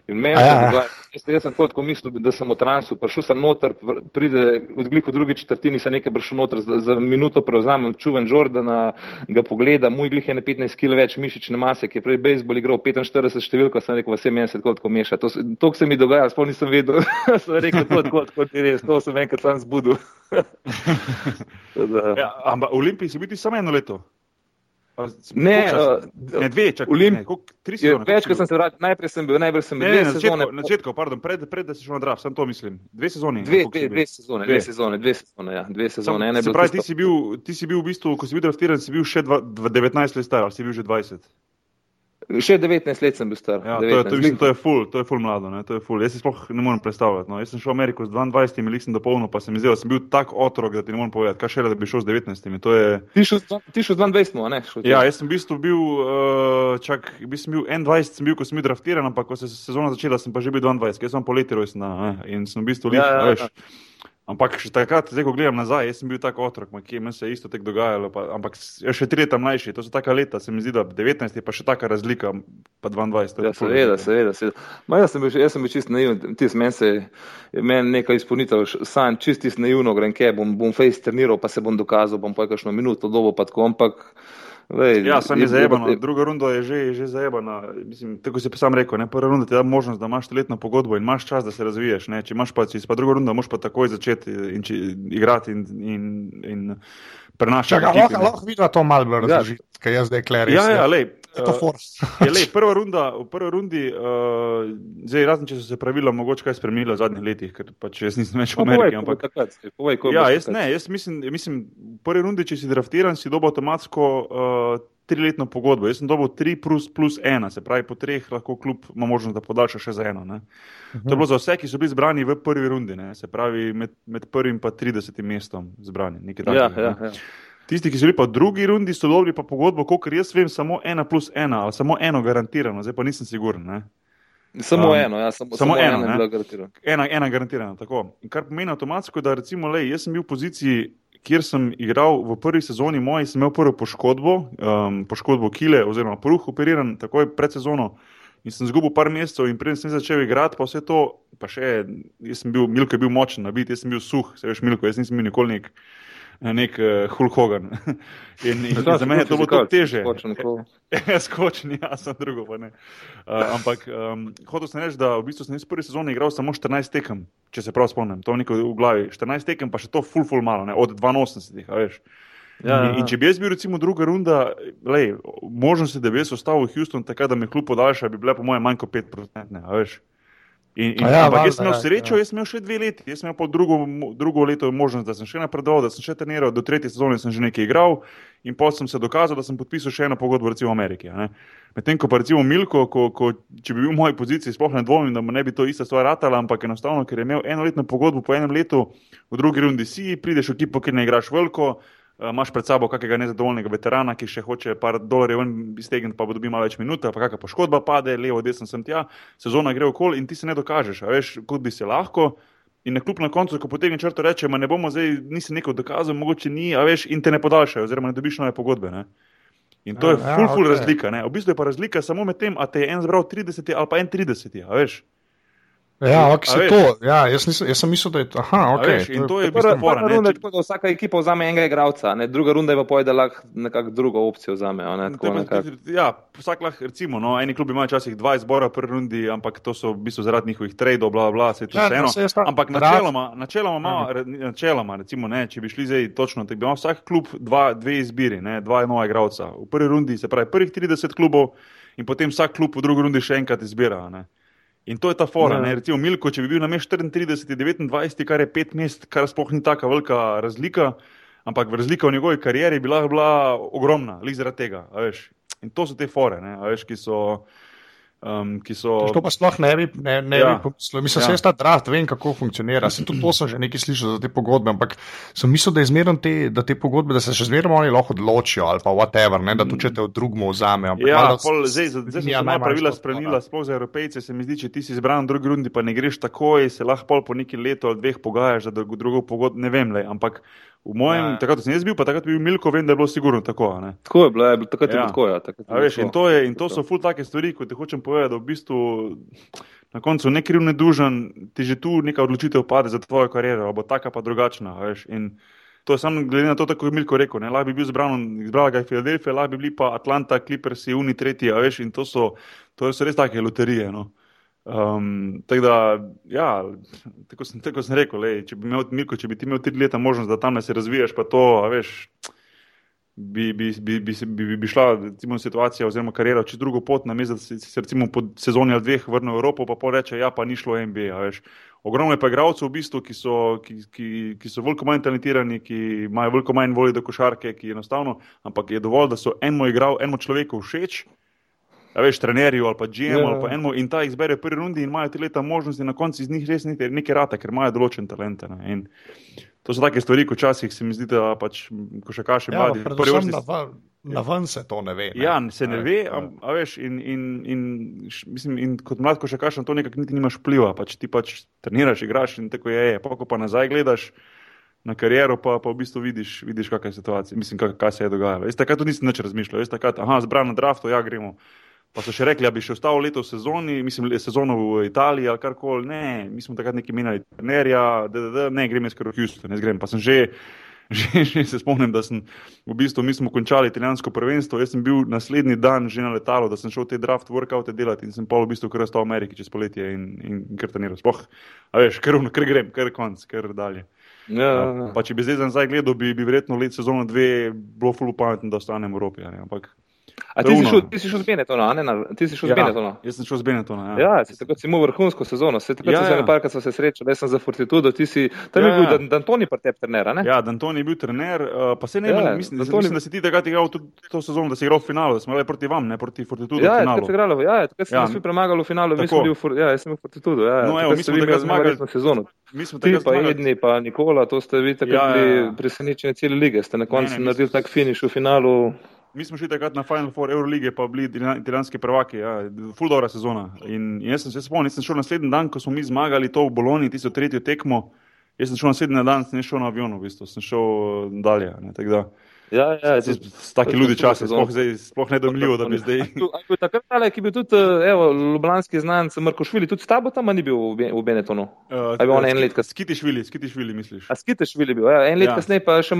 [SPEAKER 3] In meni je zgodilo, jaz sem tako mislil, da sem v transu, prišel sem noter, pride odglik v drugi četrtini, se nekaj prišel noter, za, za minuto prevzamem čuven Jordana, ga pogleda, moj glih je na 15 kg več mišične mase, ki je prej bejzbol igral 45 številko, sem rekel, vse meni se tako tako meša. To, to se mi dogaja, sploh nisem vedel, [laughs] sem rekel, to tako tako ti res, to sem enkrat sam zbudil. [laughs]
[SPEAKER 1] ja, ampak v Olimpiji si biti samo eno leto.
[SPEAKER 3] Ne,
[SPEAKER 1] uh, ne dve, čakaj,
[SPEAKER 3] Olimp...
[SPEAKER 1] ne, koliko, tri sezone.
[SPEAKER 3] Več, kot sem se vračal, najprej sem bil, najprej sem bil
[SPEAKER 1] ne,
[SPEAKER 3] dve
[SPEAKER 1] ne,
[SPEAKER 3] sezone.
[SPEAKER 1] Na začetku, pardon, pred, pred da si šel na draft, sem to mislim. Dve sezoni.
[SPEAKER 3] Dve, dve, dve sezone, dve sezone, dve sezone, ja, dve sezone.
[SPEAKER 1] Sam, se pravi, ti si, bil, ti si bil v bistvu, ko si bil draftiran, si bil še dva, 19 let star, ali si bil že 20?
[SPEAKER 3] Še 19 let sem bil star.
[SPEAKER 1] Ja, to, je, to, mislim, to je ful, to je ful mlado, ne, to je ful. Jaz si sploh ne morem predstavljati. No. Jaz sem šel v Ameriko z 22, lik sem dopolnil, pa se mi zdelo, da sem bil tak otrok, da ti ne morem povedati, kaj še le, da bi šel z 19. Je...
[SPEAKER 3] Ti šel z 22, ne?
[SPEAKER 1] Ja, jaz sem v bistvu bil, uh, čak, v bistvu bil 21, sem bil, ko sem bil draftiran, ampak ko se je sezona začela, sem pa že bil 22, jaz sem poleti rojsten in sem v bistvu lik, ja, ja, ja. veš. Ampak še takrat, zdaj, ko gledam nazaj, jaz sem bil tako otrok, ki mi se je isto tako dogajalo. Pa, ampak še tri leta mlajši, to so taka leta, se mi zdi, da 19 je pa še taka razlika, pa 22.
[SPEAKER 3] Ja, seveda, seveda. seveda. Ma, jaz, sem bil, jaz sem bil čist naiven, ti si meni se, meni nekaj izpolnitev, sam čist naivno grem, kaj bom, bom face treniral, pa se bom dokazal, bom pa kakšno minuto dobo, pa tako, ampak.
[SPEAKER 1] Lej, ja, sem je zajebano, druga runda je že, že zajebana. Mislim, tako si sam rekel, ne? prva runda ti da možnost, da imaš letno pogodbo in imaš čas, da se razviješ. Ne? Če imaš pa, če pa druga runda, moš pa takoj začeti in, či, igrati in, in, in prenašati.
[SPEAKER 2] Lahko, lahko vidiš to malo bolj razložiti, ja. kaj jaz zdaj kleriš.
[SPEAKER 1] Ja, ja, lej.
[SPEAKER 2] Uh,
[SPEAKER 1] je, lej, prva runda, v prvi rundi, uh, zdaj razen če so se pravila mogoče kaj spremenila v zadnjih letih, ker pač jaz nisem več v Ameriki. Ampak,
[SPEAKER 3] povej,
[SPEAKER 1] ja, jaz ne, jaz mislim, mislim, v prvi rundi, če si draftiran, si dobo avtomatsko uh, triletno pogodbo. Jaz sem dobil 3 plus, plus 1, se pravi, po treh lahko klub ima možnost, da podaljša še za eno. Uh -huh. To je bilo za vse, ki so bili zbrani v prvi rundi, ne? se pravi, med, med prvim in 30 mestom zbrani.
[SPEAKER 3] Ja, ja, ja.
[SPEAKER 1] Tisti, ki so bili pa v drugi rundi, so dobili pa pogodbo, kot jaz vem, samo ena plus ena, ali samo eno garantirano, zdaj pa nisem siguren. Ne?
[SPEAKER 3] Samo um, eno, ja, samo, samo, samo eno, eno je bilo garantirano.
[SPEAKER 1] Ena, ena garantirana, tako. In kar pomeni avtomatsko, da recimo, lej, jaz sem bil v poziciji kjer sem igral v prvi sezoni, moj, sem imel prvo poškodbo, um, poškodbo kile, oziroma pruh, operiran takoj pred sezono. In sem zgubil par mesecev, in preden sem začel igrati, pa vse to, pa še, jaz sem bil, Milko je bil močen, nabit, jaz sem bil suh, se veš, Milko, jaz nisem bil nikoli nek nek uh, Hulk Hogan. [laughs] in, in za mene je to bilo teže. Skočni, [laughs] ja, sem drugo. Uh, ampak um, hotel sem reči, da v bistvu sem iz prve sezone igral samo 14 tekem, če se prav spomnim. To je neko v glavi. 14 tekem, pa še to full, full malo, ne? od 82, veš. Ja, in, in če bi jaz bil, recimo, druga runda, možnosti, da bi jaz ostal v Houstonu, tako da me kljub podaljša, bi bile po mojem manj kot 5%. Veš. In, in, ja, ampak jaz sem imel ja, srečo, ja. jaz sem imel še dve leti, jaz sem imel drugo, drugo leto možnost, da sem še napredoval, da sem še treniral, do tretje sezone sem že nekaj igral in potem sem se dokazal, da sem podpisal še eno pogodbo, recimo v Ameriki. Medtem ko pa recimo Milko, ko, ko, če bi bil v moji poziciji, sploh ne dvomim, da mu ne bi to ista stvar ratala, ampak enostavno, ker je imel enoletno pogodbo po enem letu, v drugi rundi si, prideš v ekipo, ki ne igraš veliko. Eh, imaš pred sabo kakega nezadovoljnega veterana, ki še hoče par dolarjev iztegniti, pa bo dobil malo več minut, pa kakšna poškodba pade, levo, desno sem tja, sezona gre okoli in ti se ne dokažeš, veš, kot bi se lahko. In na kljub na koncu, ko potegne črto, reče, ne bomo zdaj, nisi neko dokazal, mogoče ni, a veš, in te ne podaljšajo, oziroma ne dobiš nove pogodbe. Ne? In to ja, je ful, ful okay. razlika. Ne? V bistvu je pa razlika samo med tem, a te je en zbral 30 ali pa 31, a veš.
[SPEAKER 2] Ja, okay, se to, ja jaz, nisem, jaz sem mislil, da je to. Aha, okay,
[SPEAKER 1] veš, in to je bistvo fora.
[SPEAKER 3] prva runda je tako, da vsaka ekipa vzame enega igralca, ne? druga runda je pa poje, da lahko nekako drugo opcijo vzame. a Ne?
[SPEAKER 1] To
[SPEAKER 3] Tako
[SPEAKER 1] tudi- Ja, vsak lahko, recimo, no, eni klubi imajo včasih dva izbora v prvi rundi, ampak to so v bistvu zaradi njihovih tradov, bla, bla, se je to
[SPEAKER 2] Ja,
[SPEAKER 1] vseeno.
[SPEAKER 2] no, saj jaz ta-
[SPEAKER 1] Ampak načeloma, načeloma, ima, načeloma, recimo, ne, če bi šli zdaj točno, tako bi imel vsak klub dva, dve izbiri, ne, dva nova igralca. V prvi rundi se pravi prvih 30 klubov in potem vsak klub v drugi rundi še enkrat izbira. Ne. In to je ta fora.
[SPEAKER 3] Ja.
[SPEAKER 1] Recimo Milko, če bi bil na mestu 34, 29, kar je pet mest, kar sploh ni tako velika razlika, ampak razlika v njegovi karieri bi lahko bila ogromna, le zaradi tega. In to so te fore, ne, veš, ki so. Um, so
[SPEAKER 2] To pa sploh ne bi, ne, ne
[SPEAKER 1] Ja.
[SPEAKER 2] bi pomislil. Mislim,
[SPEAKER 1] Ja.
[SPEAKER 2] da se ta draft, vem, kako funkcionira. Sem tudi to sem že nekaj slišal za te pogodbe, ampak sem mislil, da, je te, da te pogodbe, da se še zmeraj oni lahko odločijo ali pa whatever, ne, da tu če te od drugega vzame. ampak
[SPEAKER 1] Ja, pol, zdaj, zdaj so
[SPEAKER 2] linija
[SPEAKER 1] se pravila spremenila, sploh za evropejce. Se mi zdi, če ti si izbran v drugi rundi, pa ne greš takoj, se lahko pol po neki letu ali dveh pogajaš za drugo pogodbo. Ne vem, le, ampak v mojem,
[SPEAKER 2] Ja.
[SPEAKER 1] ja. takrat sem jaz bil, pa takrat bi bil Milko, vem, da je bilo sigurno tako. Ne?
[SPEAKER 3] Tako je bilo, je bilo takrat je
[SPEAKER 1] Ja.
[SPEAKER 3] bilo tako. Ja, takrat je
[SPEAKER 1] A
[SPEAKER 3] bilo
[SPEAKER 1] veš, in, to je, in to so ful take stvari, ko te hočem povedati, da v bistvu na koncu ne kriv, ne dužen, ti že tu neka odločitev pade za tvojo kariero, ali bo taka pa drugačna. Veš, in to je samo glede na to, tako je Milko rekel, ne, lahko bi bil izbran, izbrala ga je Filadelfija, lahko bi bili pa Atlanta, Clippers, Uni, tretji, veš, in to so, to so res take loterije. No. Um, tako da, ja, tako sem, tako sem rekel, lej, če bi imel Milko, če bi ti imel tri leta možnost, da tam se razvijaš, pa to, veš, bi, bi, bi, bi, bi, bi, bi šla recimo, situacija oziroma karijera čez drugo pot, namesto da se, se recimo po sezoni ali dveh vrne v Evropo, pa poreče, ja, pa ni šlo NBA. Veš. Ogromno je pa igralcev, v bistvu, ki so, ki, ki, ki so veliko manj talentirani, ki imajo veliko manj volje do košarke, ki enostavno, ampak je dovolj, da so enemu igral, enemu človeku všeč. A veš, trenerju ali pa GM
[SPEAKER 3] Ja.
[SPEAKER 1] ali pa enemu in ta jih zbere v prvi rundi in imajo te leta možnosti na koncu iz njih res nekaj, nekaj rata, ker imajo določen talent. ne. In To so take stvari, ko včasih se mi zdi, da pač košarkaši
[SPEAKER 2] Ja,
[SPEAKER 1] mladi. prvi vrsti-
[SPEAKER 2] na, ven- na ven se to ne ve. Ne.
[SPEAKER 1] Ja, se ne
[SPEAKER 2] A
[SPEAKER 1] ve,
[SPEAKER 2] veš,
[SPEAKER 1] am- a veš, in, in, in, mislim, in kot mlad košarkaš na to nekako niti nimaš vpliva. Pač ti pač treniraš, igraš in tako je. je. Pa ko pa nazaj gledaš na kariero, pa, pa v bistvu vidiš, vidiš kakšna je situacija, mislim, kaj, kaj se je dogajalo. Jaz takrat tudi nisem nič razmišljal, jaz takrat, aha, zbran na draftu, ja, gremo. Pa so še rekli, da bi še ostal leto v sezoni, mislim, sezono v Italiji ali karkoli. Ne, mi smo takrat neki menjali trenerja, da, da, da, ne, grem jaz kar v Houston, ne grem. Pa sem že, [laughs] že, že se spomnim, da sem v bistvu, mi smo končali italijansko prvenstvo, jaz sem bil naslednji dan že na letalu, da sem šel te draft workoute delati in sem pa v bistvu kar ostal v Ameriki čez poletje in, in, in kar treniral. Sploh, a veš, kar, kar grem, kar konc, kar dalje.
[SPEAKER 3] Ja, ja, ja.
[SPEAKER 1] Pa če bi zdaj za nazaj gledal, bi, bi verjetno let sezono dve bilo fulu pametno, da ostanem v Evropi. a Ne? Ampak
[SPEAKER 3] A ti si šel, ti si šel z Benetona, ne? Na, ti si šel z Benetona.
[SPEAKER 1] jaz sem šel z Benetona. Ja.
[SPEAKER 3] Ja, si takrat si imel vrhunsko sezono, se takrat
[SPEAKER 1] Ja,
[SPEAKER 3] ja, se
[SPEAKER 1] ja.
[SPEAKER 3] parkrat se srečali, jaz sem za Fortitudo, ti si, tam
[SPEAKER 1] Ja,
[SPEAKER 3] je bil
[SPEAKER 1] ja.
[SPEAKER 3] Dan- D'Antoni par tep trener, a ne?
[SPEAKER 1] Ja, D'Antoni je bil trener, uh, pa se ne
[SPEAKER 3] Ja,
[SPEAKER 1] vem, mislim,
[SPEAKER 3] D'Antoni-
[SPEAKER 1] mislim, da si ti takrat igral tudi to sezono, da si igral v finalu, da smo igrali proti vam, ne proti Fortitudu
[SPEAKER 3] Ja, ja, takrat se igralo, ja, ja, takrat sem
[SPEAKER 1] Ja.
[SPEAKER 3] nas svi premagali v finalu, mi smo bili v, For- ja, jaz sem bil v Fortitudu, ja, ja.
[SPEAKER 1] No, evo, mi smo takrat zmagali.
[SPEAKER 3] sezono.
[SPEAKER 1] Mi smo
[SPEAKER 3] Ti
[SPEAKER 1] takrat
[SPEAKER 3] pa
[SPEAKER 1] zmagali-
[SPEAKER 3] Edni, pa Nikola, to ste vi takrat
[SPEAKER 1] Ja, ja,
[SPEAKER 3] bili
[SPEAKER 1] ja.
[SPEAKER 3] presenečeni cele lige, ste na koncu naredili tak finiš v finalu.
[SPEAKER 1] Mi smo šli takrat na Final Four Eurolige, pa bili italijan- italijanski prvaki. Ja, ful dobra sezona. In in jaz sem se spomnil, jaz sem šel naslednji dan, ko smo mi zmagali to v Bologni, tisto tretjo tekmo. Jaz sem šel naslednji dan, sem šel na avionu, v bistvu, sem šel eh, dalje. Ne, tako da,
[SPEAKER 3] Ja, ja,
[SPEAKER 1] s- s- Taki ludi časi, sploh, zdaj, sploh ne domljivo, da bi zdaj.
[SPEAKER 3] Takrat je bil tudi, eh, evo, ljubljanski znanec Marko Švili, tudi s tabo tam ni bil v Ben- v Benetonu.
[SPEAKER 1] Uh,
[SPEAKER 3] je bil on en let kasneje?
[SPEAKER 1] Skitišvili, skitišvili, misliš?
[SPEAKER 3] A skiteš Švili bil, ja, en let
[SPEAKER 1] Ja.
[SPEAKER 3] ja. kasneje pa še.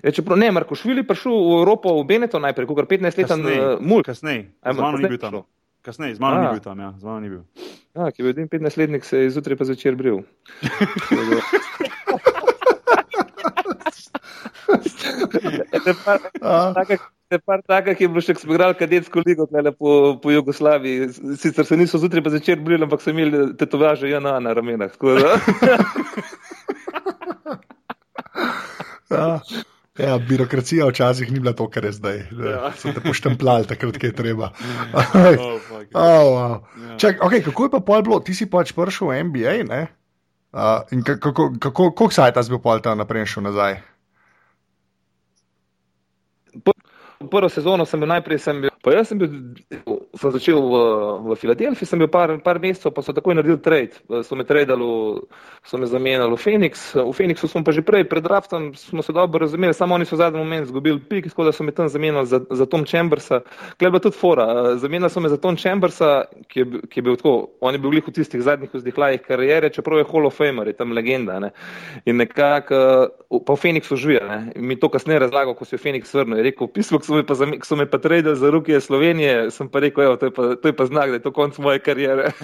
[SPEAKER 3] Ja, čeprav ne, Marko Švili prišel v Evropo, v Beneton najprej, kot 15-leten uh, mulj,
[SPEAKER 1] Kasneje,
[SPEAKER 3] A,
[SPEAKER 1] z mano ni bil tam. Kasneje, z mano ni bil tam, ja, z mano ni bil.
[SPEAKER 3] ja, ki je bil edini 15-letnik, se je zjutraj pa zvečer bril. Te par-
[SPEAKER 2] A,
[SPEAKER 3] taka- te par takih je bilo še, ko smo igrali kadetsko ligo tlele po, po Jugoslaviji. Sicer se niso zjutraj pa zvečer brili, ampak so imeli tetovaže JNA na ramenah. tako da- [laughs]
[SPEAKER 2] ja. Ja, birokracija včasih ni bila to, kar je zdaj. Ja. So te poštempljali takrat, ko je treba. [laughs] [laughs]
[SPEAKER 1] Oh, fuck.
[SPEAKER 2] Oh, wow.
[SPEAKER 1] Ja.
[SPEAKER 2] Čak, okay, kako je pa pol bilo? Ti si pač prišel v NBA, ne? Uh, in ka- kako, kako, koliko sajta si bil pol tam naprej šel nazaj?
[SPEAKER 3] Prvo sezono sem bil najprej, sem bil, pa jaz sem bil sem začel v, v Filadelfiji, sem bil par, par mesecev, pa so takoj naredili trade. So me tradali, so me zamenjali v Phoenix. V Phoenixu smo pa že prej, pred draftom, smo se dobro razumeli, samo oni so v zadnjem momentu izgubili pik, tako da so me tam zamenjali za, za Tom Chambersa. Kleba tudi fora. Zamenjali so me za Tom Chambersa, ki je, ki je bil tako, on je bil v tistih zadnjih vzdihljajih karijere, čeprav je Hall of Famer, je tam legenda. Ne. In nekako, pa v Phoenixu žuje. Mi to kasneje razlagal, ko si v Phoenix vrnil. Je rekel, pismo, ki so me pa, pa tradali za ruke Slovenije, sem pa rekel, evo, to, je pa, to je pa znak, da je to konc moje karijere. [laughs]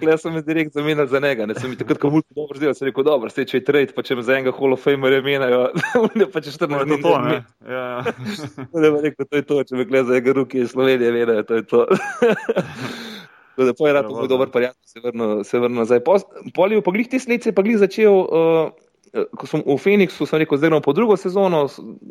[SPEAKER 3] Klej sem me direkt zamenjal za njega, ne sem mi takrat kot multi dobro zdel, sem rekel, dobro, se če je trade, pa če me za enega Hall of Famer imenajo, [laughs] ne pa če 14
[SPEAKER 1] dni. To, ne. Ja. [laughs]
[SPEAKER 3] ne bo rekel, to je to, če me gleda za enega ruke iz Slovenije, vedajo, to je to. Da, po je rad, moj dober prijatelj, se vrnil, se vrnil nazaj. Polju, po glih te sledice, pa glih začel. Uh, ko sem v Phoenixu, sem rekel, zdaj gremo po drugo sezono,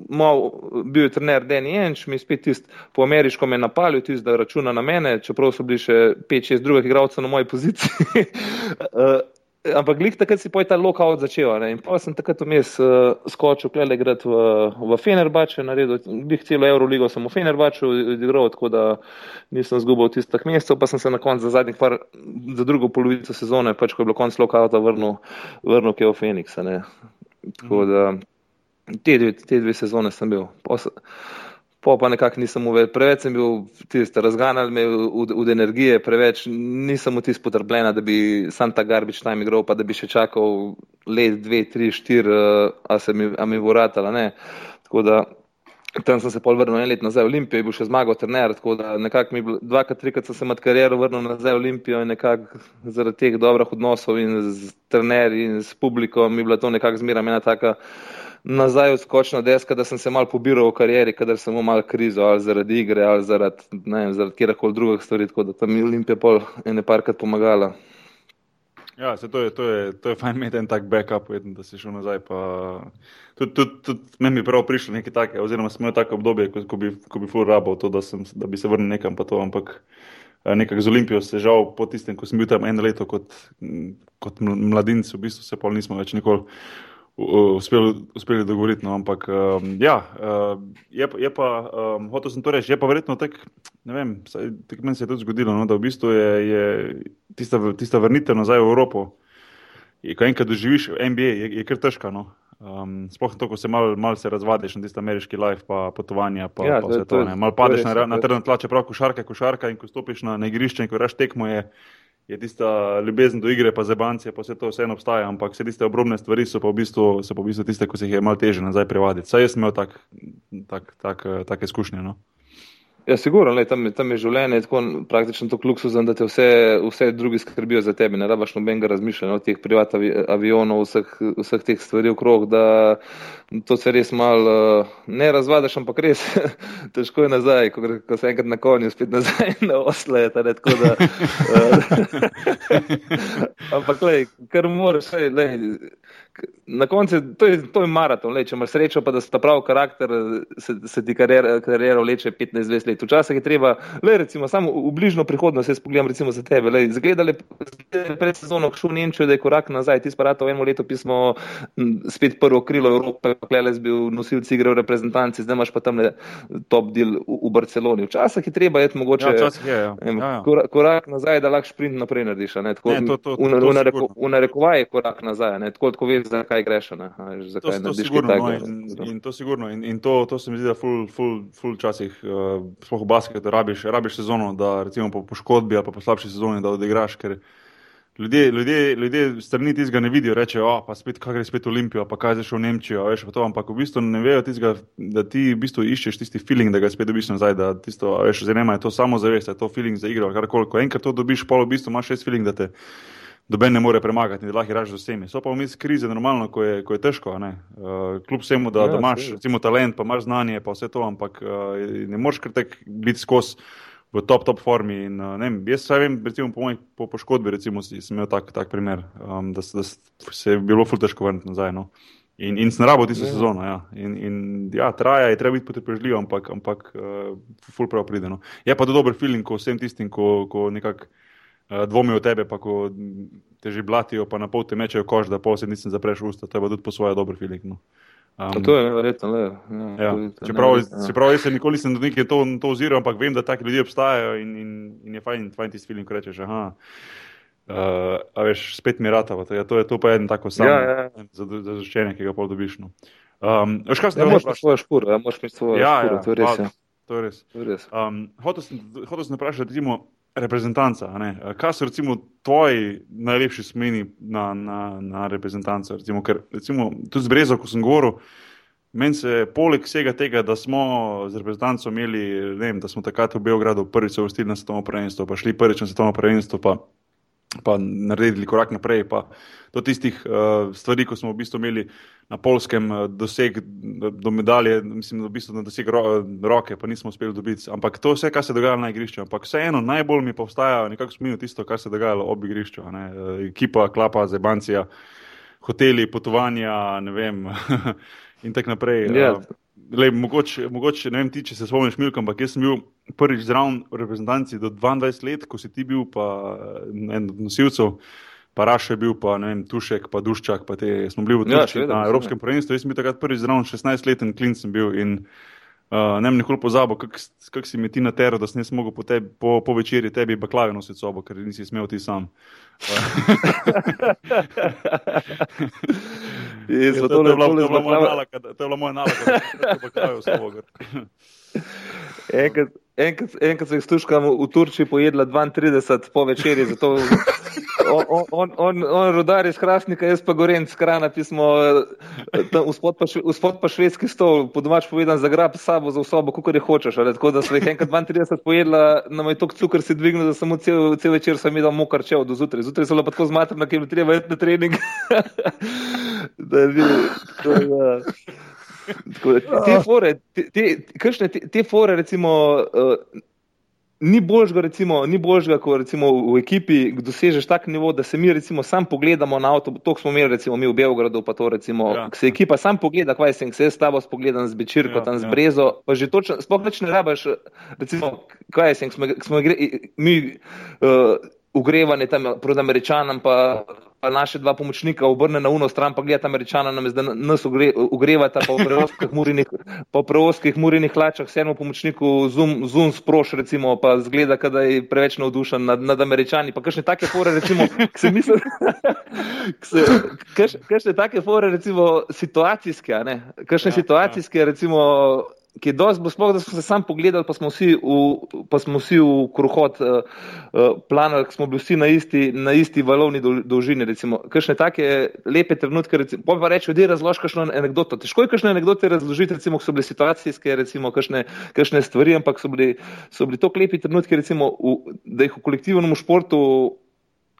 [SPEAKER 3] mal, bil je trener Danny Enč, mi spet tist po ameriško me napalil, tist da računa na mene, čeprav so bili še 5-6 drugih igralcev na moji poziciji. [laughs] Ampak glih takrat si poj ta lockout začel. Ne? In pa sem takrat vmes uh, skočil, klele grad v, v Fenerbače, naredil, glih celo Euroligo sem v Fenerbaču odigral, tako da nisem zgubil tistih mesecev, pa sem se na koncu za zadnjih par, za drugo polovico sezone, pač ko je bilo konc lockouta, vrnil, vrnil ke v. Ne? Tako da te dve, te dve sezone sem bil. Pos, Po pa nekako nisem uvedel, preveč sem bil tisti, razganjal me od energije, preveč nisem v tisti potrpljen, da bi sam ta garbič tam igral, pa da bi še čakal let, dve, tri, štiri, a se mi, a mi bo ratala, ne. Tako da tam sem se pol vrnil en let nazaj v Olimpijo, je bil še zmagal trener, tako da nekako mi, dvakrat, trikrat sem se med kariero vrnil nazaj v Olimpijo in nekako zaradi teh dobrih odnosov in z trenerji in s publiko mi je bila to nekako zmeraj ena taka nazaj odskočna deska, da sem se mal pobiral v karieri, kadar sem imel mal krizo ali zaradi igre ali zaradi, ne vem, zaradi kjerkoli drugih stvari, tako da tam je Olimpija pol ene parkrat pomagala.
[SPEAKER 1] Ja, se to je, to je, to je fajn imeti en tak backup, vedno, da si šel nazaj. Pa... Tudi tud, tud, meni bi prav prišlo nekaj takega, oziroma sem imel tako obdobje, ko, ko bi, ko bi full rabo to, da, sem, da bi se vrnil nekam pa to, ampak eh, nekako z Olimpijo se žal po tistem, ko sem bil tam eno leto kot, kot mladinc, v bistvu se pa nismo več nikoli uspeli, uspeli dogovoriti. No, ampak um, ja, uh, je, je pa, um, hotel sem to reči, je pa verjetno tako, ne vem, tako meni se je tudi zgodilo, no, da v bistvu je, je tista, tista vrnitev nazaj v Evropo. Je, ko enkrat doživiš MBA, je, je kar težko. No. Um, Sploh to, ko se malo mal razvadiš na tisti ameriški life, pa potovanja, pa, ja, pa vse to. to malo padeš na, na teren tla, čeprav košarka, košarka in ko stopiš na, na igrišče in ko reš tekmo, je, je tista ljubezen do igre, pa zebancije, pa vse to vseeno obstaja, ampak vse tiste obrobne stvari so pa v bistvu, pa v bistvu tiste, ko se jih je malo teže nazaj privaditi. Saj jaz sem imel tak, tak, tak, tak izkušnje. No?
[SPEAKER 3] Ja, sigurno, lej, tam, tam je življenje tako praktično tako luksuzno, da te vse, vse drugi skrbijo za tebe. Ne rabaš nobenega razmišljanja o teh privat avionov, vseh, vseh teh stvari okrog, da to se res mal ne razvadaš, ampak res [laughs] težko je nazaj, ko, ko se enkrat na konju spet nazaj [laughs] na osle. Da, [laughs] ampak, lej, kar moraš, lej, na koncu to je, to je maraton, le, če imaš srečo, pa da se ta pravi karakter, se, se ti kariera vleče 15-20 let. Včasih je treba, le, recimo, samo v bližnjo prihodnost, jaz pogledam recimo za tebe, le, zgledali pred sezono, šel v Nemčijo, da je korak nazaj, ti sparato v eno leto pismo, spet prvo krilo Evrope, Kleles bil nosilci igre v reprezentanci, zdaj imaš pa tam le top deal v, v Barceloni. Včasih je treba, je mogoče
[SPEAKER 1] ja, je, ja. Ja,
[SPEAKER 3] ja. korak nazaj, da lahko sprint naprej narediš. Ne, tako, ne, to, to, to, v, v, v narekovaj je korak nazaj, ne, tako, tako veš, zakaj greš. Ne, zakaj
[SPEAKER 1] to, to sigurno, no, in, in to sigurno. In, in to, to se mi zdi, da ful, ful, ful časih, uh, sploh v basketu, rabiš, rabiš sezono, da recimo po poškodbi ali pa po slabši sezoni, da odigraš. Ljudje, ljudje, ljudje strani tistega ne vidijo, rečejo, oh, pa spet, kaj gre spet Olimpijo, pa kaj zdaj šel v Nemčijo, veš, to, ampak v bistvu ne vejo tistega, da ti v bistvu iščeš tisti feeling, da ga spet dobiš nazaj, da tisto, veš, zdaj nema, je to samo zavest, je to feeling za igro, karkoli. Ko enkrat to dobiš, pa v bistvu imaš res feeling, da te doben ne more premagati, da lahko igraš z vsemi. So pa vmes krize, normalno, ko je, ko je težko. Uh, kljub vsemu, da, ja, da imaš recimo, talent, pa imaš znanje, pa vse to, ampak uh, ne moreš kar tek biti skozi. V top, top formi. In, uh, vem, jaz vem, recimo, po, moj, po poškodbi, recimo, sem imel tak, tak primer, um, da, da se je bilo ful težko vrniti nazaj. No. In, in sem rabo tisto ja. sezono. Ja. In, in ja, traja, je treba biti potrpežljiv, ampak, ampak uh, ful prav pride. No. Je pa to dober feeling, ko vsem tistim, ko, ko nekako. Eh, dvomijo v tebe, pa ko te že blatijo, pa na pol te mečejo kož, da pa se nisem zapreš usta, to je pa tudi po svoje dobro filik. No.
[SPEAKER 3] Um, to je neverjetno. Le.
[SPEAKER 1] Ja, ja. Čeprav, ja. čeprav jaz se nikoli nisem do nekaj to, to oziral, ampak vem, da taki ljudje obstajajo in, in, in je fajn, fajn tisti film, ko rečeš, aha. Uh, a veš, spet mi rata, to je, to je to pa en tako sam
[SPEAKER 3] ja, ja. ja.
[SPEAKER 1] zadoščenje, ki ga pol dobiš. No. Um,
[SPEAKER 3] veš, kaj se dogaja? Imaš svojo špuro, ja, imaš svojo
[SPEAKER 1] ja,
[SPEAKER 3] špuro,
[SPEAKER 1] ja,
[SPEAKER 3] to je res. Ja.
[SPEAKER 1] To je res. res. Um, hotel sem vprašati, recimo, reprezentanca. Kaj so recimo tvoji najlepši spomini na, na, na reprezentanco? Recimo, ker recimo, tudi z Brezo, ko sem govoril, meni se poleg vsega tega, da smo z reprezentanco imeli, vem, da smo takrat v Beogradu prvič se vrstili na svetovno prvenstvo, pa šli prvič na svetovno prvenstvo, pa, pa naredili korak naprej. Pa, do tistih uh, stvari, ko smo v bistvu imeli na polskem uh, doseg do medalje, mislim, da v bistvu na doseg ro roke, pa nismo uspeli dobiti. Ampak to vse, kar se je dogajalo na igrišču. Ampak vseeno najbolj mi pa vstaja nekako spomin tisto, kar se je dogajalo ob igrišču. Uh, ekipa, klapa, zebancija, hoteli, potovanja, ne vem. [laughs] In tako naprej. Yeah. Uh, Lej, mogoče, mogoče, ne vem ti, če se spomniš, Milko, ampak jaz sem bil prvič zraven v reprezentanci do 22 let, ko si ti bil pa en od nosilcev. Pa Raš je bil, pa ne vem, Tušek, pa Duščak, pa te smo bili v ja, Turčiji ja, na Evropskem prvenstvu. Jaz sem bil takrat prvi zraven, 16-leten klin sem bil in uh, ne vem, nikoli pozabil, kako kak si mi ti na tero, da sem jaz mogel po, tebi, po, po večerji tebi baklave nositi sobo, ker nisi smel ti sam. [laughs]
[SPEAKER 3] Je, to, to, to, to,
[SPEAKER 1] to, to je bila moja naloga, da sem baklave v sobo.
[SPEAKER 3] Enkrat, enkrat, enkrat sem stuškam v Turčiji pojedla 32 po večerji, zato [laughs] on, on, on, on rodar iz Hrastnika, jaz pa goren z krana, pismo, vzpod pa, pa švedski stol, po domač povedan, zagrab sabo za osobo, kako je hočeš. Ali, tako da sem jih enkrat 32 pojedla, nam je tok cukor si dvignil, da samo cel, cel večer sem imel mokar čev do zjutraj. Zjutraj so pa tako zmatrna, ker bi treba iti na trening. [laughs] da, to, da. Te fore, te, te, kakšne, te, te fore recimo, uh, ni božga, recimo, ni božga, ko recimo v ekipi dosežeš tak nivo, da se mi recimo sam pogledamo na avto, to smo imeli recimo mi v Beogradu, pa to recimo, ja. se ekipa sam pogleda, kaj sem, se jaz s tabo spogledam z Bečirko, ja, tam z ja. Brezo, pa že točno, sploh več ne rabaš, recimo, kaj sem, smo, smo mi uh, ugrevani tam proti Američanom, pa pa naše dva pomočnika obrne na uno stran, pa gledata američana, nam zdaj nas ugrevata po preoskih murinih, po preoskih murinih hlačah, sedmo pomočniku zoom, zoom sproš, recimo, pa zgleda, da je preveč navdušen nad, nad američani, pa kakšne take fore, recimo, k se misli, [laughs] kakšne take fore, recimo, situacijske, ne, kakšne ja, situacijske, recimo, ki je dosti, bo sploh, da smo se sam pogledali, pa smo vsi v, pa smo vsi v kruhot uh, uh, planali, smo bili vsi na isti, na isti valovni dol, dolžini, recimo, kakšne take lepe trenutke, recimo, pa reči, da je razlož kakšno anegdoto. Težko je kakšne anegdote razložiti, recimo, ko so bile situacijske, recimo, kakšne, kakšne stvari, ampak so bili, so bili to lepi trenutki, recimo, v, da jih v kolektivnem športu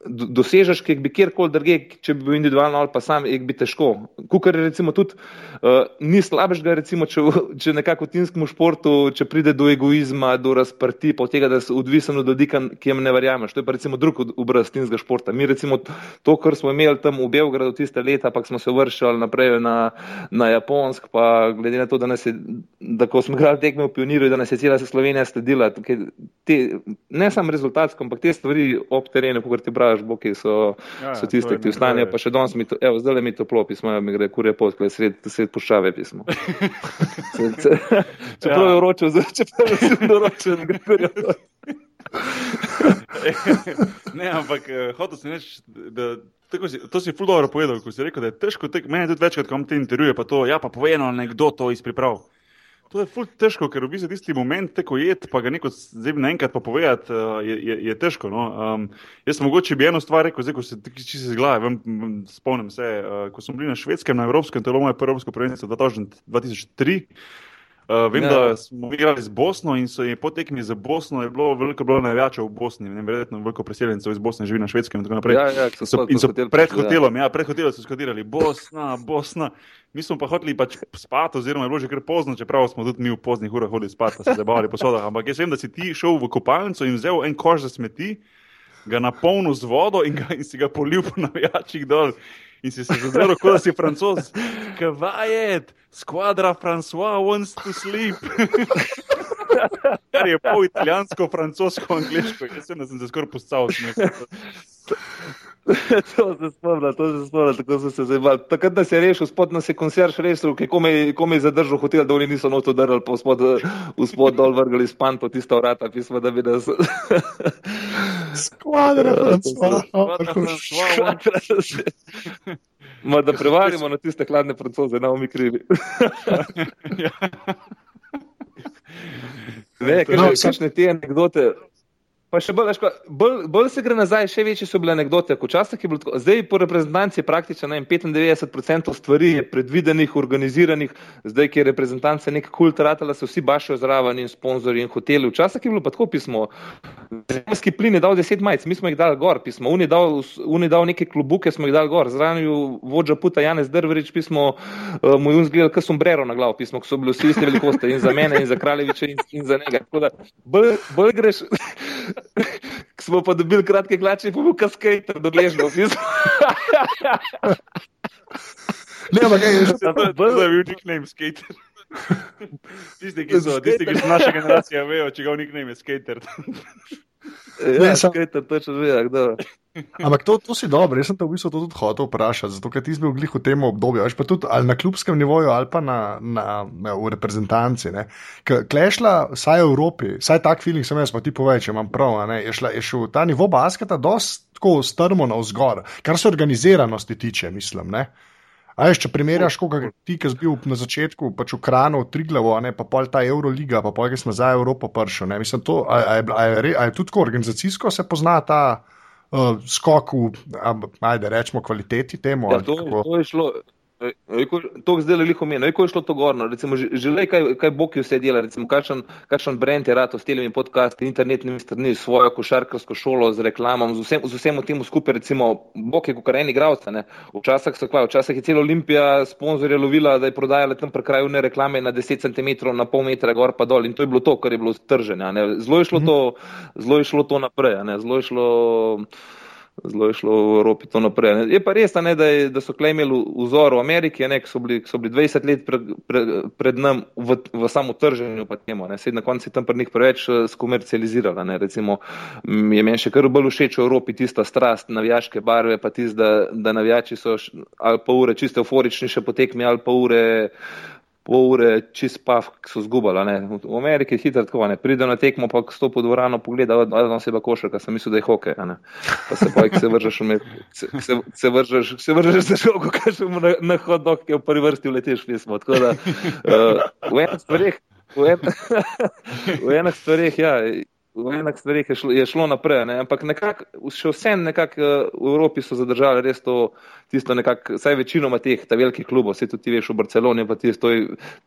[SPEAKER 3] dosežeš, ki bi kjerkoli drugje, če bi bil individualno ali pa sam, jih bi težko. Kukar je recimo tudi, uh, ni slabšega, recimo, če, [laughs] če nekako v timskem športu, če pride do egoizma, do razprti, pa od tega, da si odvisen od ljudi, ki jim ne verjameš. To je pa recimo drug obraz timskega športa. Mi recimo to, kar smo imeli tam v Beogradu tiste leta, pa smo se vršali naprej na, na Japonsk, pa glede na to, da, je, da smo igrali tekme v pioniru, da nas je cela Slovenija sledila, te, ne samo rezultatsko, ampak te stvari ob terenu, kot ti pravi, žboki so, ja, so tiste, ki vstanejo, pa še danes mi to, evo, zdaj le mi toplo pismo, mi gre kurje pot, kaj sred, sred puščave pismo. [laughs] Čeprav je vroče, čeprav je vroče, ne gre kurje pot. [laughs]
[SPEAKER 1] ne, ampak uh, hotel sem reči, da si, to si ful dobro povedal, ko si rekel, da je težko, tek, meni je tudi večkrat, ko imam te intervjuje, pa to, ja, pa povejeno, nekdo to izpriprav. To je ful težko, ker v bistvu tisti moment, ko jed, pa ga neko zdaj naenkrat pa povedati, uh, je, je, je težko. No? Um, jaz sem mogoče bi eno stvar rekel, zdaj ko se čisto iz glave, spomnim se, uh, ko smo bili na švedskem, na evropskem, to je bilo moje prvo evropsko prvenstvo 2003. Uh, vem, ja. da smo igrali z Bosno in so jim potekmi za Bosno, je bilo veliko bilo največje v Bosni, ne verjetno veliko preseljencev iz Bosne živi na švedskem in tako naprej.
[SPEAKER 3] Ja, ja, so so,
[SPEAKER 1] in so pred hotelom, ja, ja pred hotelom so skodirali Bosna, Bosna. Mi smo pa hoteli pač spati, oziroma je bilo že kar pozno, čeprav smo tudi mi v poznih urah hodili spat, se zabavali po sodah. Ampak jaz vem, da si ti šel v kopalnico in vzel en koš za smeti, ga napolnil z vodo in, ga, in si ga polil po navijačih dol in si se zavedal, kot da si francos. Kvajet, skvadra François wants to sleep. Kar je pol italijansko, francosko, angliško, jaz sem se skoraj postal. [laughs]
[SPEAKER 3] to se spomnim, to se spomnim, tako so se zdaj. Takrat nas je rešil, spod nas je koncerš rešil, ki je komaj zadržal hotel, da oni niso noto drli, pa spod, spod dol vrgali span po tista vrata, pismo, da bi nas. [laughs]
[SPEAKER 2] Skvadra, [laughs]
[SPEAKER 3] Ma da prevarimo na tiste hladne francoze, na omi krivi. Ne, kakšne te anekdote. Pa še bolj, bolj, bolj se gre nazaj, še večje so bile anekdote. Včasih je bilo tako, zdaj po reprezentanci praktično ne, 95% stvari je predvidenih, organiziranih, zdaj, ki je reprezentanca nek kult ratala, se vsi bašajo zraven in sponzorji in hoteli. Včasih je bilo pa tako pismo. Zemljski plin je dal 10 majic, mi smo jih dali gor, pismo. Uni dal, uni dal neke klubuke, smo jih dali gor. Zraven je vodža puta Janez Drvrič, pismo, uh, mu je zgledal, kaj so sombrero na glavu, pismo, ki so bili vsi iste velikosti in za mene in za kraljeviče in, in za njega. Tako da bolj, bolj greš. [laughs] smo pa dobili kratke hlače, pa bo kaskajter dogležno.
[SPEAKER 2] ne, ampak kaj je že
[SPEAKER 1] to? To je bil nickname skater. Tisti, ki so, tisti, ki so naša generacija, vejo, če ga nickname je skater.
[SPEAKER 3] Ja, skater, točno ve, kdo.
[SPEAKER 2] Ampak to, to si dobro, jaz sem te v bistvu tudi hotel vprašati, zato ker ti si bil glih v tem obdobju, veš pa tudi ali na klubskem nivoju ali pa na, na, na, v reprezentanci. Klešla, vsaj v Evropi, vsaj tak feeling sem jaz, pa ti povej, če imam prav, ne, je, šla, je šel ta nivo basketa dosti tako strmo na vzgor, kar se organiziranosti tiče, mislim. Ne. A veš, če primerjaš, kot ti, ki si bil na začetku, pač v Kranu, v Triglavu, ne, pa pol ta Euroliga, pa pol, ki smo za Evropo prišli. Mislim, to, a, a, a, a, je, a je tudi organizacijsko se pozna ta uh, skok v, ajde, rečemo, kvaliteti temu.
[SPEAKER 3] Ja, to, to je šlo. To je zdaj le liho meni, kako je šlo to gorno. Recimo, že le kaj, kaj Boki vse dela, recimo, kakšen, kakšen brand je rado s telemi podcasti, internetnimi strani, svojo košarkarsko šolo z reklamom, z vsem, z vsem tem skupaj, recimo, Boki, kot eni igravci. Včasih so kvaj, včasih je celo Olimpija sponzorja lovila, da je prodajala tam prekrajune reklame na 10 cm, na pol metra gor pa dol in to je bilo to, kar je bilo strženje. Zelo je šlo to, zelo je šlo to naprej, zelo je šlo zelo je šlo v Evropi to naprej. Ne. Je pa res, ne, da, je, da so imeli vzor v Ameriki, ne, ki so bili, so bili 20 let pred, pred, pred nam v, v samo trženju, pa temu. Sedaj na koncu je tam pri njih preveč eh, skomercializirala. Ne. Recimo, je meni še kar bolj všeč v Evropi tista strast, navijaške barve, pa tist, da, da navijači so ali pa ure čiste euforični še potekmi, ali pa ure pol ure čist pav, ki so zgubali. V Ameriki je hitro tako, ne pride na tekmo, pa stopi v dvorano, pogleda, da je oseba košarka, sem mislil, da je hokej. Pa se pa, ki se vržeš, se, se, se vržeš, se vržeš za žogo, [laughs] kažem na, na hodok, ki v prvi vrsti leteš pismo. Tako da uh, v enih stvareh, v, en, [laughs] v enih stvareh, ja v enih stvarih je, je šlo naprej, ne? ampak nekako, še vse nekako eh, v Evropi so zadržali res to, tisto nekako, saj večinoma teh, ta velikih klubov, vse tudi ti veš v Barceloni, pa tisto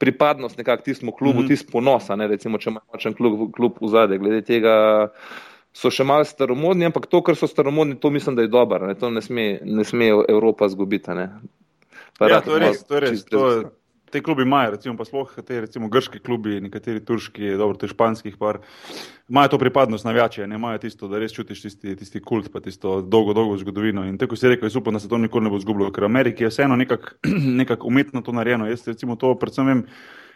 [SPEAKER 3] pripadnost nekako tistemu klubu, mm -hmm. tisto ponosa, ne? recimo, če imaš močen klub, klub v zadej, glede tega. So še malo staromodni, ampak to, kar so staromodni, to mislim, da je dobro. To ne sme, ne sme Evropa zgubiti.
[SPEAKER 1] Ja, to je res. To je res. To je, te klubi imajo, recimo, pa sploh te recimo, grški klubi, nekateri turški, dobro, te španskih par, imajo to pripadnost navijače, ne imajo tisto, da res čutiš tisti, tisti kult, pa tisto dolgo, dolgo zgodovino. In tako si rekel, jaz upam, da se to nikoli ne bo zgubilo, ker v Ameriki je vseeno nekako [clears throat] nekak umetno to narejeno. Jaz recimo to predvsem vem.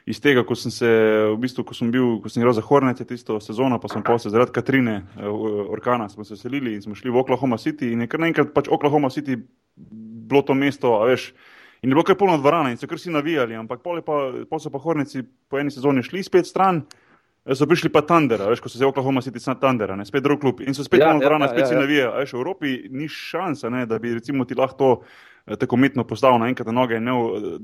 [SPEAKER 1] Iz tega, ko sem se, v bistvu, ko sem bil, ko sem igral za Hornete tisto sezono, pa sem posebej zaradi Katrine, eh, orkana, smo se selili in smo šli v Oklahoma City in je kar naenkrat pač Oklahoma City bilo to mesto, a veš, In je bilo kar polno dvorane in so kar si navijali, ampak pol, pa, pol so pa hornici po eni sezoni šli spet stran, eh, so prišli pa Thunder, veš, ko so se Oklahoma City na Thunder, ne, spet drug klub in so spet ja, polno ja, dvorane, ja, spet ja, si ja. navijajo. Veš, v Evropi ni šansa, ne, da bi recimo ti lahko to eh, tako umetno postavil naenkrat na noge in eh,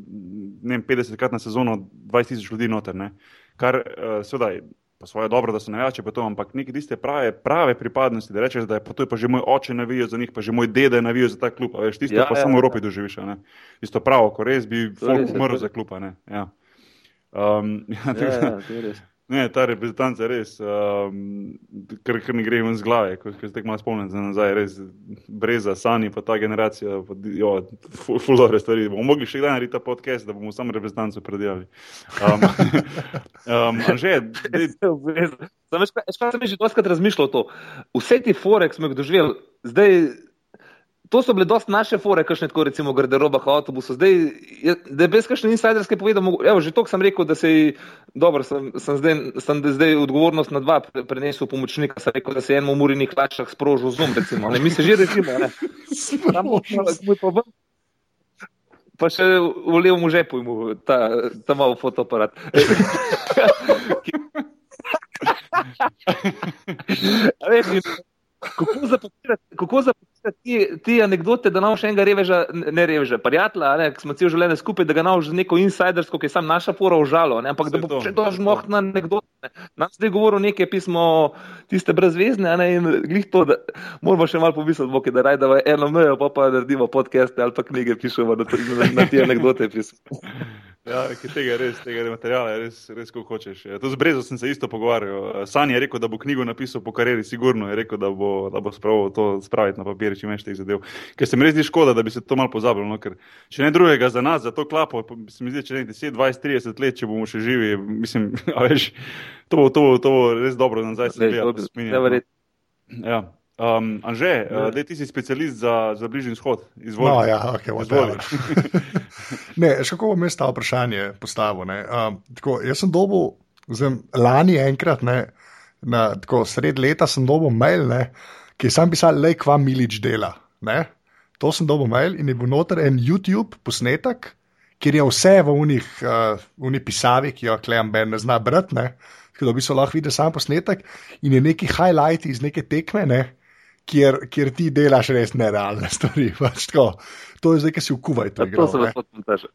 [SPEAKER 1] ne 50 krat na sezono 20 tisoč ljudi noter, ne. Kar uh, seveda pa svoje dobro, da so navijači, pa to, ampak neke tiste prave, prave pripadnosti, da rečeš, da je pa to je pa že moj oče navijo za njih, pa že moj dede navijo za ta klub, veš, tisto ja, pa ja, samo v Evropi ja. doživiš, ne? Tisto pravo, ko res bi folk umrl za kluba, ne? Ja. Um, ja, ja, ja, [laughs] to je res. Ne, ta reprezentanca res, um, kar, kar ne gre ven z glave, ko se tako malo spomnim za nazaj, res breza, sani, pa ta generacija, pa, jo, fulore stvari. Bomo mogli še kdaj narediti ta podcast, da bomo samo reprezentanco predjavili. Um, um, že,
[SPEAKER 3] Sam veš, kaj sem že doskrat razmišljal o to. Vse ti fore, ki smo jih doživeli, zdaj to so bile dosti naše fore, kakšne tako recimo garderobah avtobusov. Zdaj, da brez kakšne insiderske povedal, evo, že to sem rekel, da se je, dobro, sem, sem, zdaj, sem zdaj odgovornost na dva prenesel pomočnika, sem rekel, da se je enemu murinih hlačah sprožil zum, recimo. Ne, mi se že recimo, ne. Tam, pa še v levem žepu imu ta, ta malo fotoaparat. [laughs] Veš, kako zapakirati, kako zapakirati ti, ti anekdote, da nam še enega reveža, ne reveža, prijatelja, ne, ki smo cel življenje skupaj, da ga nam že neko insidersko, ki je sam naša fora užalo, ne, ampak Vse da bo še to žmoh na anekdote. Ne. Nam zdaj govoril nekaj pismo, tiste brezvezne, ne, in glih to, da moramo še malo pomisliti, boke, da rajdava eno mejo, pa pa naredimo podcaste ali pa knjige pišemo na, na, na te anekdote pismo.
[SPEAKER 1] Ja, tega res, tega materiala je res, res ko hočeš. Ja, to z Brezo sem se isto pogovarjal. San je rekel, da bo knjigo napisal po karieri, sigurno je rekel, da bo, da bo spravil to spraviti na papir, če imaš teh zadev. Ker se mi res zdi škoda, da bi se to malo pozabilo. No? Ker če ne drugega za nas, za to klapo, se mi zdi, če ne 10, 20, 30 let, če bomo še živi, mislim, [laughs] veš, to bo, to bo, to bo res dobro nazaj se gledati. Ja. Um, Anže, uh, ti si specialist za, za bližnji vzhod.
[SPEAKER 2] Izvolite. No, ja, okay, [laughs] ne, še kako bom jaz ta vprašanje postavil. Um, tako, jaz sem dobil, zem, lani enkrat, ne, na, tako, sred leta sem dobil mail, ne, ki je sam pisal, le kva milič dela. Ne. To sem dobil mail in je bil noter en YouTube posnetek, kjer je vse v unih, uh, unih pisavi, ki jo klejam, ne zna brati. Tako da bi se lahko videl sam posnetek in je neki highlight iz neke tekme. Ne, kjer, kjer ti delaš res nerealne stvari. [laughs] Pač to je zdaj, ki si v Kuwaitu.
[SPEAKER 3] Ja, to se lahko [laughs] montaže.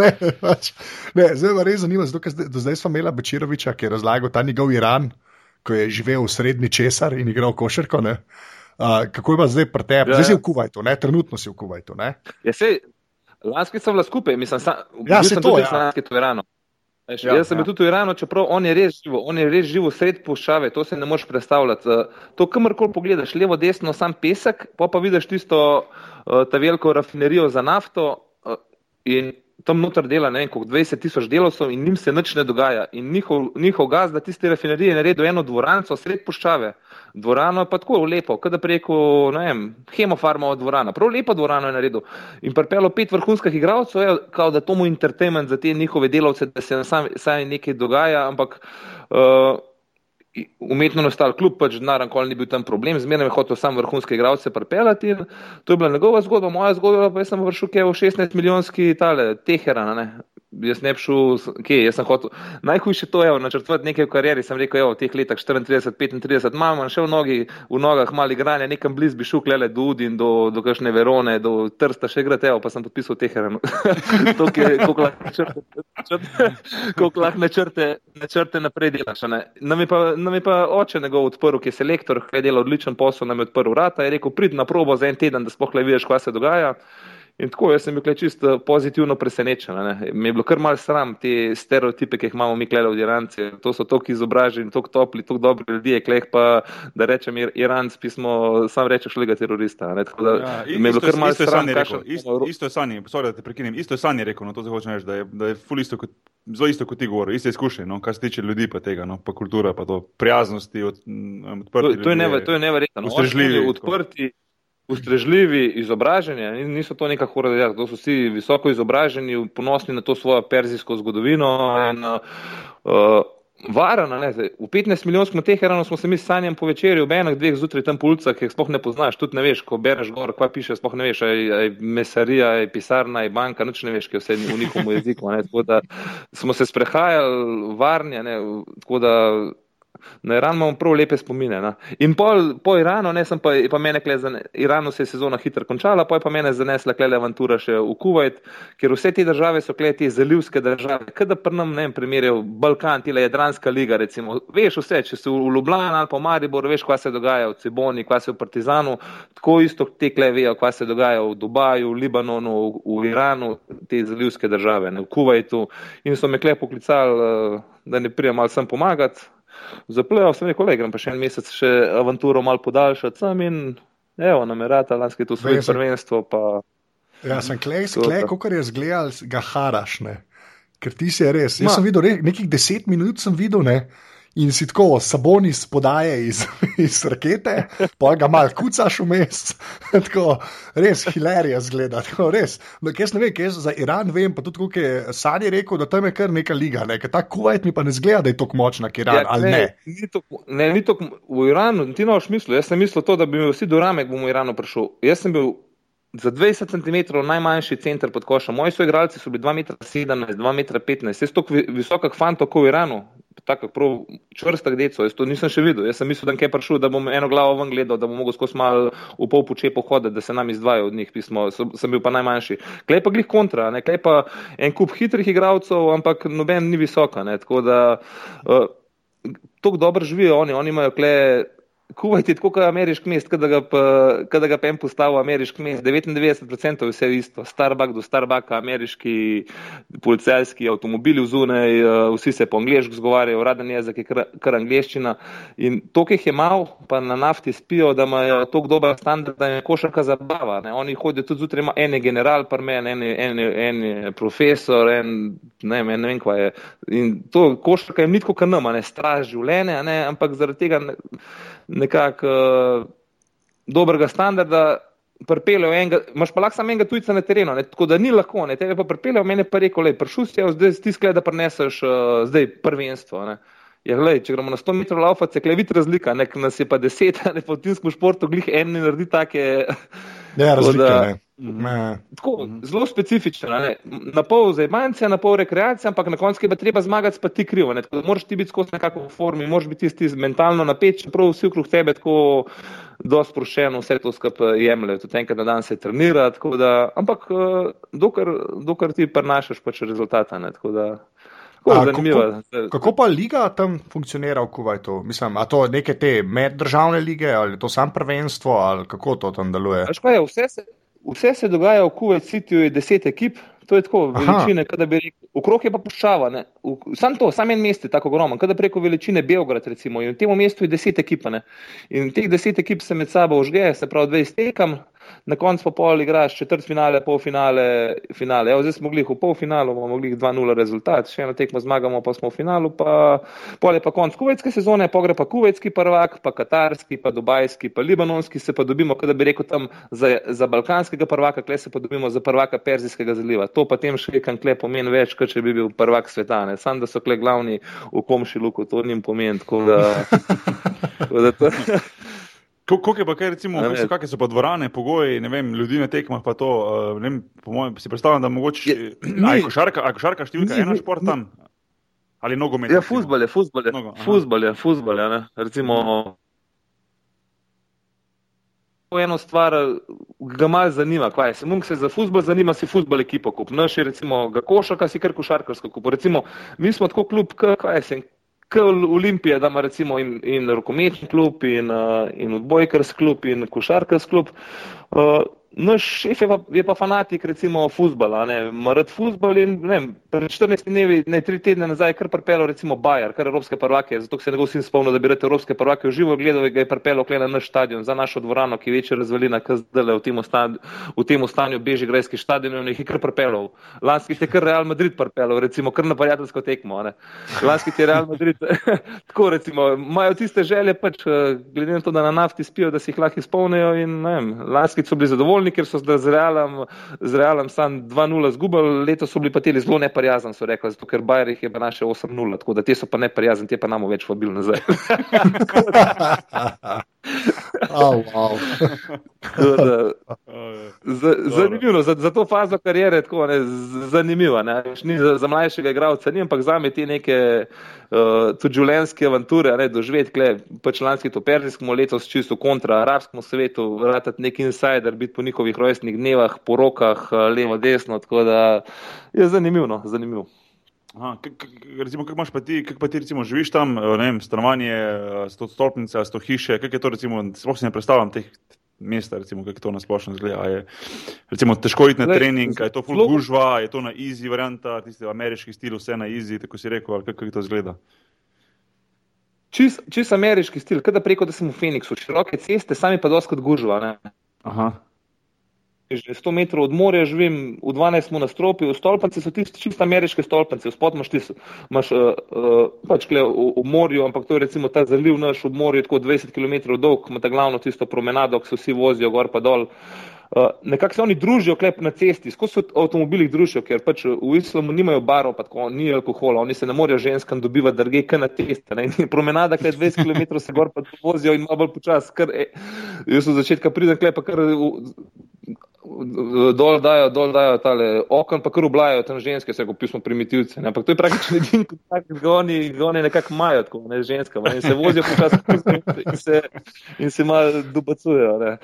[SPEAKER 2] ne, pač, ne, zdaj me res zanima, zato, zdaj, do zdaj smo imeli Bečiroviča, ki je razlagal ta njegov Iran, ko je živel v srednji česar in igral košarko. Uh, kako je pa zdaj pri tebi? Ja, zdaj si v Kuwaitu, ne? trenutno si v Kuwaitu.
[SPEAKER 3] Ja, Lanski sem bila skupaj, mislim, sa,
[SPEAKER 2] ja, sem
[SPEAKER 3] tudi
[SPEAKER 2] ja.
[SPEAKER 3] lanski v Iranu. Eš, ja, jaz sem ja. tudi v Iranu, čeprav on je res živo, on je res živo sred puščave, to se ne moreš predstavljati. To, kamorkoli pogledaš, levo, desno, sam pesek, pa pa vidiš tisto, eh, ta veliko rafinerijo za nafto eh, in tam noter dela ne vem, koliko 20 tisoč delovcev in njim se nič ne dogaja. In njihov, njihov gaz, da tiste rafinerije naredi eno dvoranico sred puščave. Dvorano je pa tako lepo, kot da preko, ne vem, hemofarma od dvorana. Prav lepo dvorano je naredil. In pripelo pet vrhunskih igralcev, je, kao da to mu entertainment za te njihove delavce, da se sami nekaj dogaja, ampak uh, umetno nastal klub, pač denar, nikoli ni bil tam problem, zmeraj je hotel sam vrhunske igralce pripeljati. To je bila njegova zgodba, moja zgodba pa je sem vršil, kaj je v 16 milijonski tale, Teheran, jaz ne bi šel, kje, jaz sem hotel. Najhujše to je, načrtovati nekaj v karieri, sem rekel, evo, v teh letih 34, 35, imam še v, nogi, v nogah mali igranje, nekam bliz bi šel, klele do Udin, do, do kakšne Verone, do Trsta, še igrate, evo, pa sem podpisal Teheran. [laughs] to, je, koliko lahko načrte, koliko lahko načrte, načrte naprej delaš. Nam je, pa, nam je pa oče njegov odprl, ki je selektor, ki je delal odličen posel, nam je odprl vrata, je rekel, prid na probo za en teden, da spoh le vidiš, kaj se dogaja. In tako, jaz sem bil čisto pozitivno presenečen. Ne. Mi je bilo kar malce sram te stereotipe, ki jih imamo mi, klede od Iranci. To so tako izobraženi, tako topli, tako dobri ljudje, kleh pa, da rečem, Iranc pismo, sam rečeš, lega terorista. Da, ja, mi je bilo kar malce sram.
[SPEAKER 1] Rekel, isto, isto je sanje, sorry, da te prekinem, isto je sanje rekel, no to se hoče reči, da je, da je ful isto kot. Zelo isto kot ti govori, iste izkušnje, no, kar se tiče ljudi, pa tega, no, pa kultura, pa to prijaznosti, od, odprtosti.
[SPEAKER 3] To, to je neverjetno. No. Odprti, ustrežljivi, izobraženi, niso to neka hura, to so vsi visoko izobraženi, ponosni na to svojo perzijsko zgodovino. In, uh, Varana, ne, v 15 milijonskem teheranu smo se mi s sanjem po večerju, ob enih dveh zjutraj tam po ulicah, ki jih sploh ne poznaš, tudi ne veš, ko bereš gor, kaj piše, sploh ne veš, je mesarija, je pisarna, je banka, nič ne veš, ki je vse v njihovem jeziku. Ne, tako da smo se sprehajali varni, ne, tako da Na Iran imamo prav lepe spomine. Na. In po, po Iranu, ne sem pa, pa mene, za Iranu se je sezona hitro končala, pa je pa mene zanesla klele avantura še v Kuwait, ker vse te države so klele te zalivske države. Kaj da prnem, ne vem, primerjal Balkan, tile Jadranska liga, recimo. Veš vse, če si v Ljubljana ali pa v Maribor, veš, kaj se dogaja v Ciboni, kaj se v Partizanu, tako isto te klele vejo, kaj se dogaja v Dubaju, v Libanonu, v, v Iranu, te zalivske države, ne, v Kuwaitu. In so me klele poklicali, eh, da ne prijem malo sem pomagati zaplejal sem rekel, grem pa še en mesec še avanturo mal podaljšati sam in evo, namerata lanski to svoje prvenstvo. Pa...
[SPEAKER 2] Ja, sem klej, klej, kot je zgledal, ga haraš, ne. Ker ti si res. Jaz Ma. sem videl, nekih deset minut sem videl, ne. In si tako saboni spodaje iz, [laughs] iz rakete, pa ga malo kucaš vmes. [laughs] tako, res hilarija zgleda. Tako, res. No, jaz ne vem, kaj za Iran vem, pa tudi kot je Sani rekel, da tam je kar neka liga. Ne? Ta Kuwait mi pa ne zgleda, da je tako močna, kot Iran. Ja, ne, ne?
[SPEAKER 3] Ni tok, ne, ni tok, v Iranu, ti noš mislil, jaz sem mislil to, da bi mi vsi do rame, ko bom v Iranu prišel. Jaz sem bil za 20 cm najmanjši center pod košem. Moji soigralci so bili 2,17 m, 2,15 m. Jaz tako visok fant, kot v Iranu, tako prav čvrstak deco. Jaz to nisem še videl. Jaz sem mislil, da kaj prišel, da bom eno glavo ven gledal, da bom mogel skozi mal v pol poče pohoditi, da se nam izdvaja od njih pismo. Sem bil pa najmanjši. Klej pa glih kontra, ne? klej pa en kup hitrih igralcev, ampak noben ni visoka. Ne? Tako da uh, tako dobro živijo oni, oni imajo klej. Kuvajt je tako kot ameriški mest, kada ga, kada ga PEM postavi ameriški mest. 99% je vse isto. Starbucks do Starbucka, ameriški policijski avtomobili vzunaj, eh, vsi se po angliško zgovarjajo, uraden jezik je kar, kar angliščina. In to, ki jih je malo, pa na nafti spijo, da imajo tako dober standard, da je košarka zabava. Ne? Oni hodijo tudi zjutraj, ima en general, par men, en, en, en profesor, en ne, ne vem, kva je. In to košarka nitko kanama, ne straž življenja, ne? ampak zaradi tega. Ne, nekako uh, dobrega standarda. Enega, imaš pa lahko samo enega tujca na terenu, ne, tako da ni lahko, ne, tebe pa pripeljejo, meni pa reko, le, prišel si, zdaj ti sklej, da preneseš uh, zdaj prvenstvo. Ne. Ja, glej, če gremo na 100 metrov laufa, se klej vidi razlika, nek nas je pa 10, [laughs] ne po timskem športu, glih en ne naredi take.
[SPEAKER 2] Ja, razlika,
[SPEAKER 3] da, Tako, mhm. zelo specifično. Ne? Na pol za imance, na pol rekreacije, ampak na koncu je treba zmagati, pa ti krivo. Moraš ti biti skozi nekako v formi, moraš biti tisti mentalno napet, čeprav vsi okrog tebe tako dosti sproščeno vse to skupaj jemljejo. Tudi enkrat na dan se trenira, da, ampak eh, dokler, dokler ti prenašaš pač rezultata. Ne? Tako da,
[SPEAKER 2] A, kako, kako pa liga tam funkcionira v Kuwaitu? Mislim, a to neke te meddržavne lige ali to sam prvenstvo ali kako to tam deluje?
[SPEAKER 3] Je, vse, se, vse se dogaja v Kuwait Cityju, je deset ekip, to je tako veličine, kada bi rekel, okrog je pa puščava, ne? sam to, sam en mest je tako ogromen, kada preko veličine Beograd recimo in v tem mestu je deset ekip, ne? in teh deset ekip se med sabo užge, se pravi dve iztekam, na koncu pa pol igraš četrt finale, pol finale, finale. Evo, zdaj smo mogli v pol finalu, bomo mogli 2-0 rezultat, še eno tekmo zmagamo, pa smo v finalu, pa pol je pa konc kuvajske sezone, pogre pa kuvajski prvak, pa katarski, pa dubajski, pa libanonski, se pa dobimo, kada bi rekel tam za, za balkanskega prvaka, kle se pa dobimo za prvaka Perzijskega zaliva. To pa tem še nekaj kle pomeni več, kot če bi bil prvak sveta. Ne. Sam, da so kle glavni v komši luku, to njim pomeni. Tako da, [laughs] tako da to,
[SPEAKER 1] Kako je pa, kaj, recimo, so, kakšne so pa dvorane, pogoji, ne vem, ljudi na tekmah, pa to, uh, vem, po mojem, si predstavljam, da mogoče, je košarka, košarka številka ena šport tam, ali nogomet?
[SPEAKER 3] Ja, futbol je, futbol je, futbol je, futbol je, ne, recimo. Eno stvar ga malo zanima, kaj. Se mung se za futbol zanima, si futbol ekipo kup. Naš je recimo ga košarka, si kar košarkarsko kup. Recimo, mi smo tako klub, kaj je, kot Olimpija, da ima recimo in, in rokometni klub, in, uh, in odbojkarski klub, in košarkarski klub. Uh, Naš šef je pa, je pa fanatik, recimo, futbola, ima rad futbol in ne, pred 14 dnevi, ne 3 tedne nazaj, kar pripelo, recimo, Bajer, kar evropske prvake, zato se je njegov sin spomnil, da bi rad evropske prvake v živo gledal in ga je pripelo kle na naš stadion, za našo dvorano, ki je večja razvalina, kar zdaj v tem, stad, v tem stanju beži grajski stadion in jih je kar pripelo. Lanski je kar Real Madrid pripelo, recimo, kar na prijateljsko tekmo. Ne. Lanski je Real Madrid, [laughs] tako recimo, imajo tiste želje, pač, eh, glede na to, da na nafti spijo, da si jih lahko izpolnijo in ne vem, lanski so bili zadovoljni ker so z Realom, z Realom sam 2-0 zgubili, letos so bili pa teli zelo neprijazni, so rekli, zato ker Bajer jih je pa naše 8-0, tako da te so pa neprijazni, te pa nam več vabil nazaj. [laughs] [laughs]
[SPEAKER 2] oh, wow.
[SPEAKER 3] Zanimivo, za, za to fazo karijere je zanimivo. Ne? Ni za, za mlajšega igralca, ni, ampak za me te neke uh, tudi življenjske avanture, ne, doživeti, kle, pač lanski to perzijskemu letos čisto kontra arabskemu svetu, vratati nek insider, biti po njihovih rojstnih dnevah, po rokah, uh, levo, desno, tako da je zanimivo, no, zanimivo.
[SPEAKER 1] Recimo, kako imaš pa ti, kako pa ti recimo, živiš tam, ne vem, stanovanje, sto stolpnice, sto hiše, kako je to, recimo, sploh si ne predstavljam teh mesta, recimo, kako to na splošno izgleda. Je, recimo, težko iti na Le, trening, je to full gužva, je to na easy varianta, tisti ameriški stil, vse na easy, tako si rekel, ali kako to izgleda.
[SPEAKER 3] Čist čis ameriški stil, kada preko, da sem v Phoenixu, široke ceste, sami pa doskrat gužva. Ne?
[SPEAKER 1] Aha.
[SPEAKER 3] Že 100 metrov od morja, živim v 12 nastropju, stolpnice so tiste čisto ameriške stolpnice, spod imaš tisto, imaš uh, uh, pač kle v, v morju, ampak to je recimo ta zaliv naš v morju, tako 20 km dolg, ima ta glavno tisto promenado, ki se vsi vozijo gor pa dol. Uh, nekako se oni družijo klep na cesti, skozi avtomobilih družijo, ker pač v islamu nimajo barov, pa tako ni alkohola, oni se ne morejo ženskam dobivati drge, kaj na ceste. Promenada, kaj 20 km se gor pa vozijo in malo bolj počas. E, jaz sem začetka pridem klep, kar dol dajo, dol dajo tale okon, pa kar ublajajo tam ženske, se kot pismo primitivce. Ne? Ampak to je praktično edin kontakt, ki ga oni, oni nekako imajo, tako ne ženska, in se vozijo počasi in se, in se malo dubacujejo. Ne?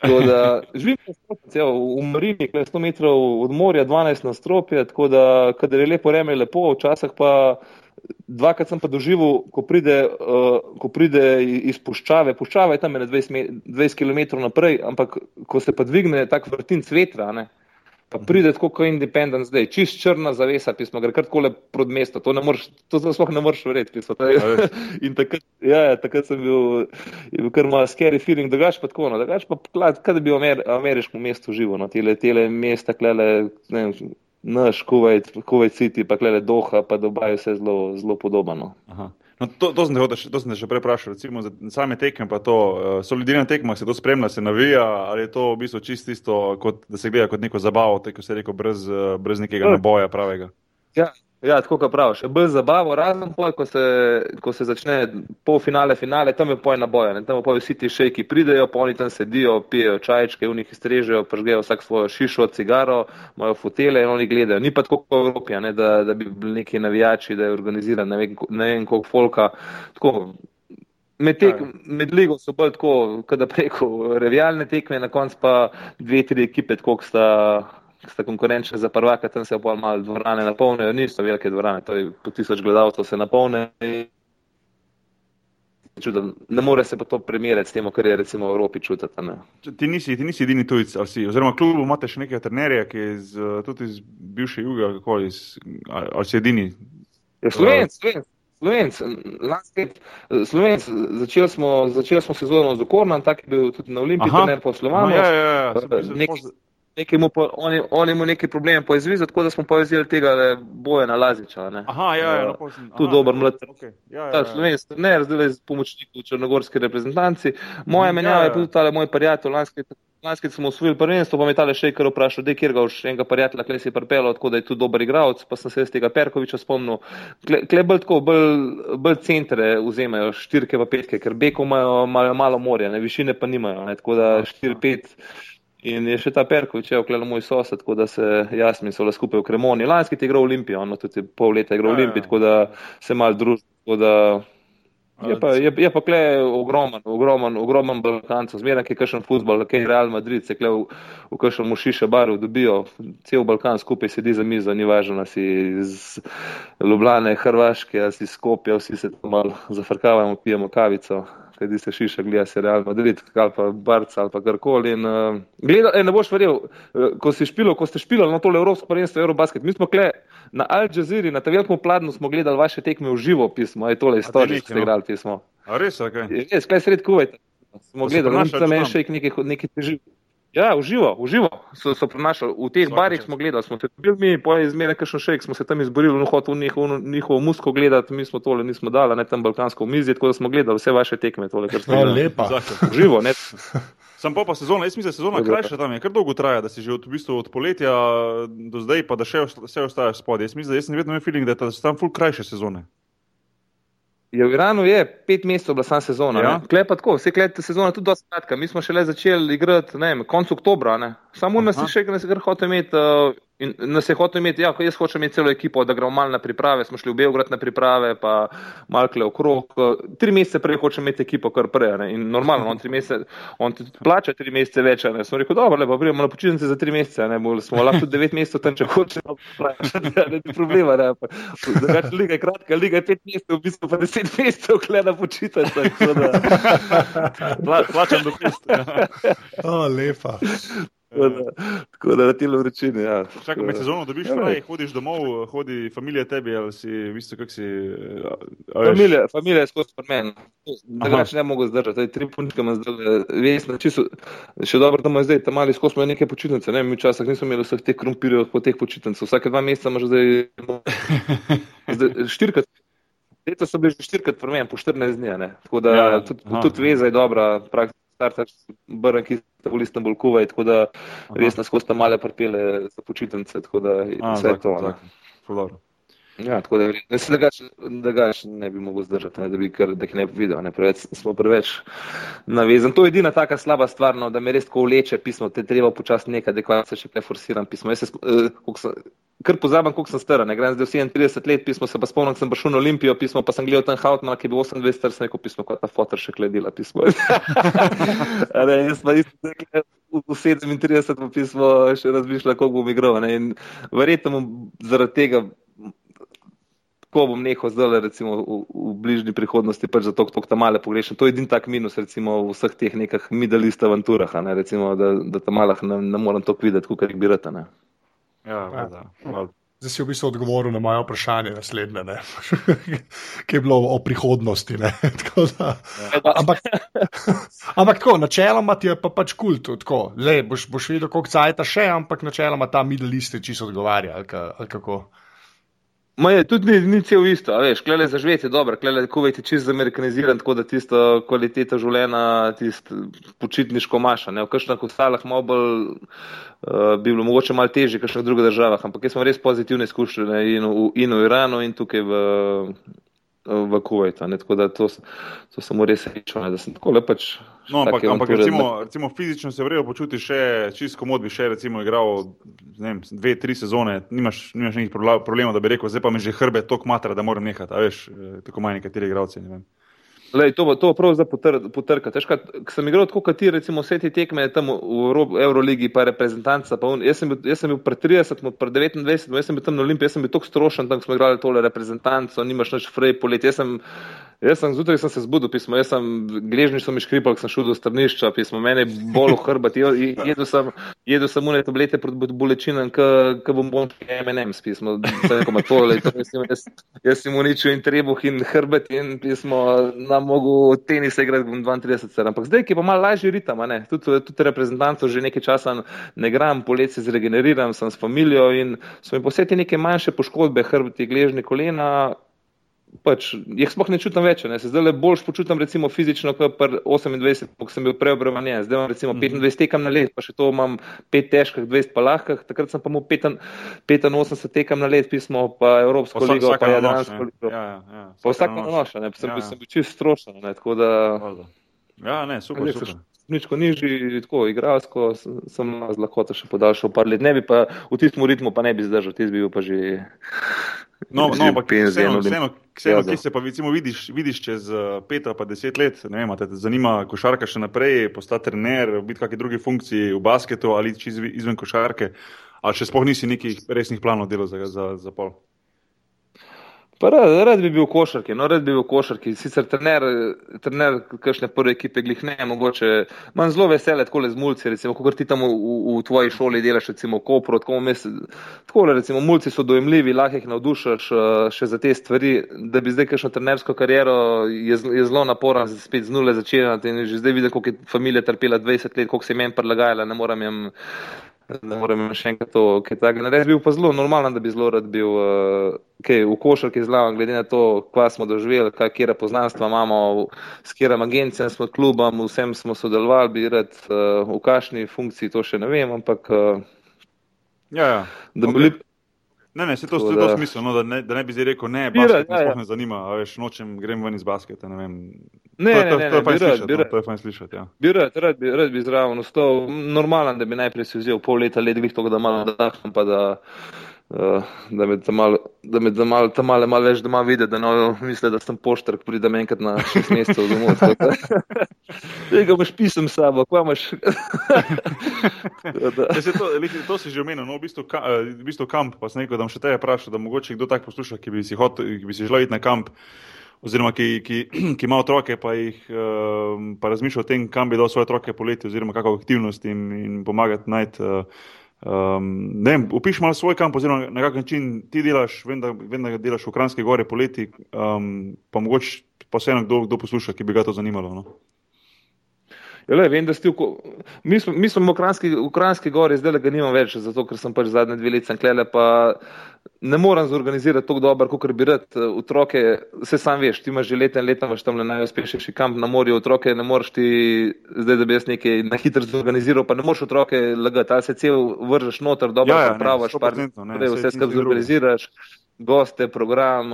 [SPEAKER 3] Tako da živim v stropju, v Marini, 100 metrov od morja, 12 na stropje, tako da, kadar je lepo vreme, lepo, včasih pa dvakrat sem pa doživel, ko pride, uh, ko pride iz puščave, puščava je tam 20, 20 km naprej, ampak ko se pa dvigne tak vrtin vetra, ne, pa pride tako kot Independence zdaj, čist črna zavesa, pismo gre kar takole prod mesto, to, moreš, to sploh ne moreš verjeti. Pismo, [laughs] in takrat, ja, ja, takrat sem bil, bil kar malo scary feeling, drugač pa tako, no, drugač pa, kaj da bi v Amer, ameriškem mestu živel, no, tele, tele mesta, klele, ne vem, naš Kuwait, Kuwait City, pa klede Doha, pa Dubaj, vse zelo, zelo podobno.
[SPEAKER 1] No, to, to, sem te, to sem še prej vprašal, recimo za same tekme, pa to, uh, so ljudje na tekmah, se to spremlja, se navija, ali je to v bistvu čisto isto, kot da se gleda kot neko zabavo, tako se reko, brez, uh, brez nekega ja. naboja pravega.
[SPEAKER 3] Ja, Ja, tako kot praviš, je bolj zabavo, razen poj, ko se, ko se začne polfinale, finale, tam je poj na boje, tam pa vsi ti šejki pridejo, oni tam sedijo, pijejo čajčke, v njih strežejo, pržgejo vsak svojo šišo, cigaro, imajo fotele in oni gledajo. Ni pa tako kot Evropija, ne, da, da bi bili neki navijači, da je organiziran ne vem, ne vem koliko folka. Tako, Med, tek, med ligo so bolj tako, da preko revijalne tekme, na koncu pa dve, tri ekipe, koliko sta sta konkurenčni za prvaka, tam se bolj malo dvorane napolnijo, niso velike dvorane, to je po tisoč gledalcev se napolne. Čudem. Ne more se pa to primerjati s tem, kar je recimo v Evropi čutiti.
[SPEAKER 1] Ti nisi, ti nisi edini tujec, ali si, oziroma kljub imate še nekaj trenerja, ki je iz, tudi iz bivše juga, kako iz, ali si edini?
[SPEAKER 3] Je slovenc, slovenc. Slovenc, Slovenc, začeli smo, začeli smo sezono z Okornom, tak je bil tudi na Olimpiji, trener po Slovanu.
[SPEAKER 1] No, ja, ja, ja
[SPEAKER 3] nekaj mu, po, oni, oni mu neki probleme poizvizali, tako da smo povezali tega boja na Laziča. Ne.
[SPEAKER 1] Aha, ja, ja, uh,
[SPEAKER 3] tu dober mlad. Okay. Ja, ja, ja. Slovenski trener, zdaj z pomočnikom črnogorske reprezentanci. Moja ja, menjava ja. je tudi tale moj prijatelj, lanski. Lanski smo osvojili prvenstvo, pa me tale še kar vprašal, da je kjer ga už enega prijatelja, kle si je prpelo, tako da je tu dober igralec, pa sem se iz tega Perkoviča spomnil. Kle, kle bolj tako, bolj, bolj centre vzemajo, štirke pa petke, ker beko imajo malo morja, ne, višine pa nimajo, ne, tako da štiri, pet. In je še ta Perkovič, je oklel moj sosed, tako da se jaz mi so le skupaj v Kremoni. Lanski ti je igral Olimpijo, no tudi pol leta je igral ja, Olimpijo, ja. tako da se mal družil. Je pa, je, je pa kle ogromen, ogromen, ogromen Balkancev, zmeraj je kakšen futbol, kaj je Real Madrid, se kle v, v kakšen mušiše baru dobijo, cel Balkan skupaj sedi za mizo, ni važno, si iz Ljubljane, Hrvaške, si Skopje, vsi se tam malo zafrkavamo, pijemo kavico kajti se šiša, gleda se Real Madrid, ali pa Barca ali pa karkoli. In, uh, gleda, ej, ne boš verjel, uh, ko si špilo, ko ste špilo na tole Evropsko prvenstvo, Eurobasket, mi smo kle na Al Jazeera, na tem velikem pladnu smo gledali vaše tekme v živo pismo, je tole istorijo, ki ste no. igrali pismo.
[SPEAKER 1] A res, ok.
[SPEAKER 3] Res, kaj sred kuvajte. Smo gledali, tam je še nekaj težav. Ja, uživo, uživo so, so prenašali. V teh Svaki barih čas. smo gledali, smo se bili mi, pa je izmerno kakšen šejk, smo se tam izborili, no hotel njihovo, njihovo musko gledati, mi smo tole nismo dali, ne tam balkansko mizje, tako da smo gledali vse vaše tekme. Tole,
[SPEAKER 2] no, lepa.
[SPEAKER 3] Uživo, ne. [laughs]
[SPEAKER 1] Sam pa, pa sezona, jaz mislim, da sezona krajša tam je, kar dolgo traja, da si že od, v bistvu od poletja do zdaj, pa da še vse ostaje spodaj. Jaz mislim, da jaz sem vedno imel feeling, da so tam full krajše sezone.
[SPEAKER 3] Je v Iranu je pet mesecev bila sama sezona. Ja. Klej pa tako, vse klej sezona tudi dosti kratka. Mi smo šele začeli igrati, ne vem, konec oktobra, ne. Samo nas je še, ki nas je hotel imeti. Uh, In nas je hotel imeti, ja, jaz hočem imeti celo ekipo, da gremo malo na priprave, smo šli v Beograd na priprave, pa malo kle okrog. Tri mesece prej hočem imeti ekipo, kar prej. Ne? In normalno, on, mesece, on plača tri mesece več. Ne? Sem rekel, dobro, lepo, prijemo na počitnice za tri mesece, ne? Bol, smo lahko tudi devet mesecev tam, če hočemo. Ne, ne, problema, ne. Drugače, liga je kratka, liga je pet mesecev, v bistvu pa deset mesecev, kle na počitnice. [laughs]
[SPEAKER 1] Pla, plačam dopust.
[SPEAKER 2] o, lepa.
[SPEAKER 3] Tako da, tako da na telo vročine. Ja.
[SPEAKER 1] Čakaj, med sezono dobiš
[SPEAKER 3] Ja,
[SPEAKER 1] fraj, hodiš domov, hodi familija tebi ali si, v bistvu, kak si. a- veš?
[SPEAKER 3] Familija, familija je skozi pri meni. Drugače ne mogo zdržati. Zdaj, tri punčke imam zdaj, vesna, čisto, še dobro, da ima zdaj tam mali skozi neke počitnice. Ne, mi včasih nismo imeli vseh teh krompirjev po teh počitnicah. Vsake dva meseca imaš zdaj, [laughs] zdaj štirikrat. Leto so bili že štirikrat pri meni, po 14 dni. ne. Tako da
[SPEAKER 1] Ja,
[SPEAKER 3] tudi, tudi veza je dobra, praktično startaš brn, ki sta v Istanbul, Kuwait, tako da res nas skozi tam male pripele za počitnice, tako da
[SPEAKER 1] A,
[SPEAKER 3] vse
[SPEAKER 1] tako,
[SPEAKER 3] to.
[SPEAKER 1] tako.
[SPEAKER 3] Ja, tako da, da se drugače drugač ne bi mogel zdržati, ne, da bi kar, da jih ne bi videl, ne, preveč, smo preveč navezani. To je edina taka slaba stvar, no, da me res tako vleče pismo, te treba počasi nekaj, da se še kaj forsiram pismo. Jaz se, eh, koliko kar pozabim, koliko sem star, ne grem zdaj v 37 let pismo, se pa spomnim, sem prišel na Olimpijo pismo, pa sem gledal tam Hautmana, ki je bil 28 star, sem rekel pismo, kot ta fotor še kledila pismo. [laughs] Ne, jaz pa isto zdaj v v 37 pa pismo še razmišljam, kako bom igral. Ne, verjetno bom zaradi tega ko bom nehal zdaj, recimo v, v bližnji prihodnosti, pač za to, kako tam male pogrešam. To je edini tak minus, recimo v vseh teh nekih midalist avanturah, a ne, recimo, da, da tam malah ne, ne morem to videti, kot jih bi rad. a ne.
[SPEAKER 1] Ja, valjda, valjda.
[SPEAKER 2] Zdaj si v bistvu odgovoril na moje vprašanje naslednje, ne? [laughs] ki je bilo o prihodnosti. ne. [laughs] Tako Da, ampak, ampak tako, načeloma ti je pa pač kult. Cool, Zdaj boš, boš videl, koliko cajta še, ampak načeloma ta middle list je čisto odgovarja. Ali, ali kako.
[SPEAKER 3] Ma je, tudi ni, ni cel isto, veš, klele za živeti je dobro, klele kuvajt je čisto zamerikaniziran, tako da tisto kvaliteta življenja, tisto počitniško maša, ne, v kakšnih ostalih malo bolj uh, bi bilo mogoče malo težje, kakšnih drugih državah, ampak jaz sem res pozitivne izkušnje in, in v Iranu in tukaj v, v ne, tako da to, to mu res rečel, ne, da sem tako lepač.
[SPEAKER 1] No, ampak, ampak recimo, recimo fizično se vrejo počuti še čisto komod, bi še recimo igral vem, dve, tri sezone, nimaš, nimaš nekih problemov, da bi rekel, zdaj pa mi že hrbe tok matra, da moram nehati, veš, eh, tako manj nekateri igravci. Ne vem.
[SPEAKER 3] Lej, to bo to bo prav za potr, potrkati. Veš, Ko sem igral tako, kot ti, recimo vse te tekme tam v Euro- Euroligi, pa reprezentanca, pa un, jaz, sem bil, jaz sem bil pred 30, pred 29, jaz sem bil tam na Olimpiji, jaz sem bil tako strošen, tam smo igrali tole reprezentanco, nimaš nič frej polet. Jaz sem, jaz sem zjutraj sem se zbudil, pismo, jaz sem, gležni so mi škripali, ko sem šel do strnišča, pismo, mene hrbet, je- jedel sem, jedel sem une tablete proti bolečinam, ki bom bom M&M, pismo, sem rekel, ma tole, to, jaz, sem- jaz, sem uničil in trebuh in hrbet in pismo, nam mogo tenis igrati, bom 32 ser, ampak zdaj, ki pa malo lažji ne, tudi, tudi reprezentantov že nekaj časa ne gram, poleti se zregeneriram, sem s familijo in so mi poseti neke manjše poškodbe, hrbti, gležni kolena, pač, jih sploh ne čutim več. Ne. Se zdaj le bolj počutim recimo fizično, kot pri 28, ko sem bil preobremenjen. Zdaj imam recimo 25 tekam na let, pa še to imam 5 težkih, 20 pa lahkih. Takrat sem pa imel 85 tekam na let, pismo pa Evropsko
[SPEAKER 1] Pa vsa-
[SPEAKER 3] ligo, pa Jadransko ligo.
[SPEAKER 1] Ja, ja, ja,
[SPEAKER 3] vsak
[SPEAKER 1] na
[SPEAKER 3] noč, ne, sem,
[SPEAKER 1] Ja, ja.
[SPEAKER 3] sem bil čist strošen, ne, da.
[SPEAKER 1] Ja, ne, super, super.
[SPEAKER 3] Ničko nižji, tako igralsko, sem z lahkoto še podaljšal par let. Ne bi pa v tistem ritmu pa ne bi zdržal, tisti bi bil pa že.
[SPEAKER 1] No, no [laughs] ampak vseeno, vseeno, vseeno ki se pa recimo vidiš, vidiš čez eh, pet ali pa deset let, ne vem, te zanima košarka še naprej, postati trener, biti v kakšni drugi funkciji v basketu ali čez izven košarke, ali še sploh nisi nekih resnih planov delal za, za, za pol.
[SPEAKER 3] Rad, rad bi bil v košarki, no rad bi bil v košarki. Sicer trener, trener kakšne prve ekipe glih ne, mogoče manj zelo vesele, tako le z mulci, recimo, kot ti tam v, v, tvoji šoli delaš, recimo, kopro, tako mes, tako le, recimo, mulci so dojemljivi, lahko jih navdušaš eh, še za te stvari, da bi zdaj kakšno trenersko kariero je, je zelo naporen, spet z nule začenjati in že zdaj vidim, koliko je familija trpela 20 let, koliko se je meni prilagajala, ne morem jim ne morem še enkrat to, kaj takega narediti. Bil pa zelo normalen, da bi zelo rad bil uh, kaj, v košarki zlaven, glede na to, kva smo doživeli, kakšne poznanstva imamo, s katerim agencijam smo, klubom, vsem smo sodelovali, bi rad uh, v kakšni funkciji, to še ne vem, ampak uh,
[SPEAKER 1] Ja, ja.
[SPEAKER 3] da bi
[SPEAKER 1] Ok.
[SPEAKER 3] bili.
[SPEAKER 1] Ne, ne, se to, se to
[SPEAKER 3] da-
[SPEAKER 1] smisel, no, da, ne, da ne bi zdaj rekel, ne, basket
[SPEAKER 3] rad,
[SPEAKER 1] me
[SPEAKER 3] ja, ja.
[SPEAKER 1] ne zanima, a veš, nočem, grem ven iz basketa, ne vem.
[SPEAKER 3] Ne,
[SPEAKER 1] to,
[SPEAKER 3] ne,
[SPEAKER 1] to,
[SPEAKER 3] ne,
[SPEAKER 1] to je
[SPEAKER 3] ne, bi rad,
[SPEAKER 1] slišati,
[SPEAKER 3] bi
[SPEAKER 1] no, to je fajn slišati, ja.
[SPEAKER 3] Bi rad, rad bi, rad bi zraven ostal, normalen, da bi najprej si vzel pol leta let, glih to, da malo dahnem, pa da, uh, da me tam malo, da me tam malo, tam malo, malo več doma vidi, da no, misli, da sem poštar, ko pridem enkrat na šest mesecev domov. Tega [laughs] imaš pisem s sabo, kva imaš. [laughs]
[SPEAKER 1] Se to, lih, to si že omenil, no, v bistvu, ka, eh, v bistvu kamp, pa sem rekel, da še tebe vprašal, da mogoče kdo tak posluša, ki bi si, hot, ki bi si želel iti na kamp. oziroma ki, ki, [clears throat] ki ima otroke, pa, jih, uh, pa razmišlja o tem, kam bi dal svoje otroke poleti, oziroma kakšno aktivnost in, in pomagati najti. Uh, um, ne vem, upiš malo svoj kamp, oziroma na kak način ti delaš, vem, da, vem, da delaš v Kranjski gori poleti, um, pa mogoče pa vseeno kdo, kdo posluša, ki bi ga to zanimalo. No?
[SPEAKER 3] Ja, le, vem, v, mi, smo, mi smo v Ukrajinski gori, zdaj ga nimam več, zato ker sem pač zadnje dve leti klele, pa ne morem zorganizirati tako dobro, kot bi rad. Otroke, vse sam veš, ti imaš že leta in leta, imaš tam le najuspešnejši kamp na morju, otroke ne moreš ti, zdaj da bi jaz nekaj na hitro zorganiziral, pa ne moreš otroke lagati, ali se cel vržeš noter, dobro ja, ja, pravaš, pa vse skupaj zorganiziraš. Drugo goste, program,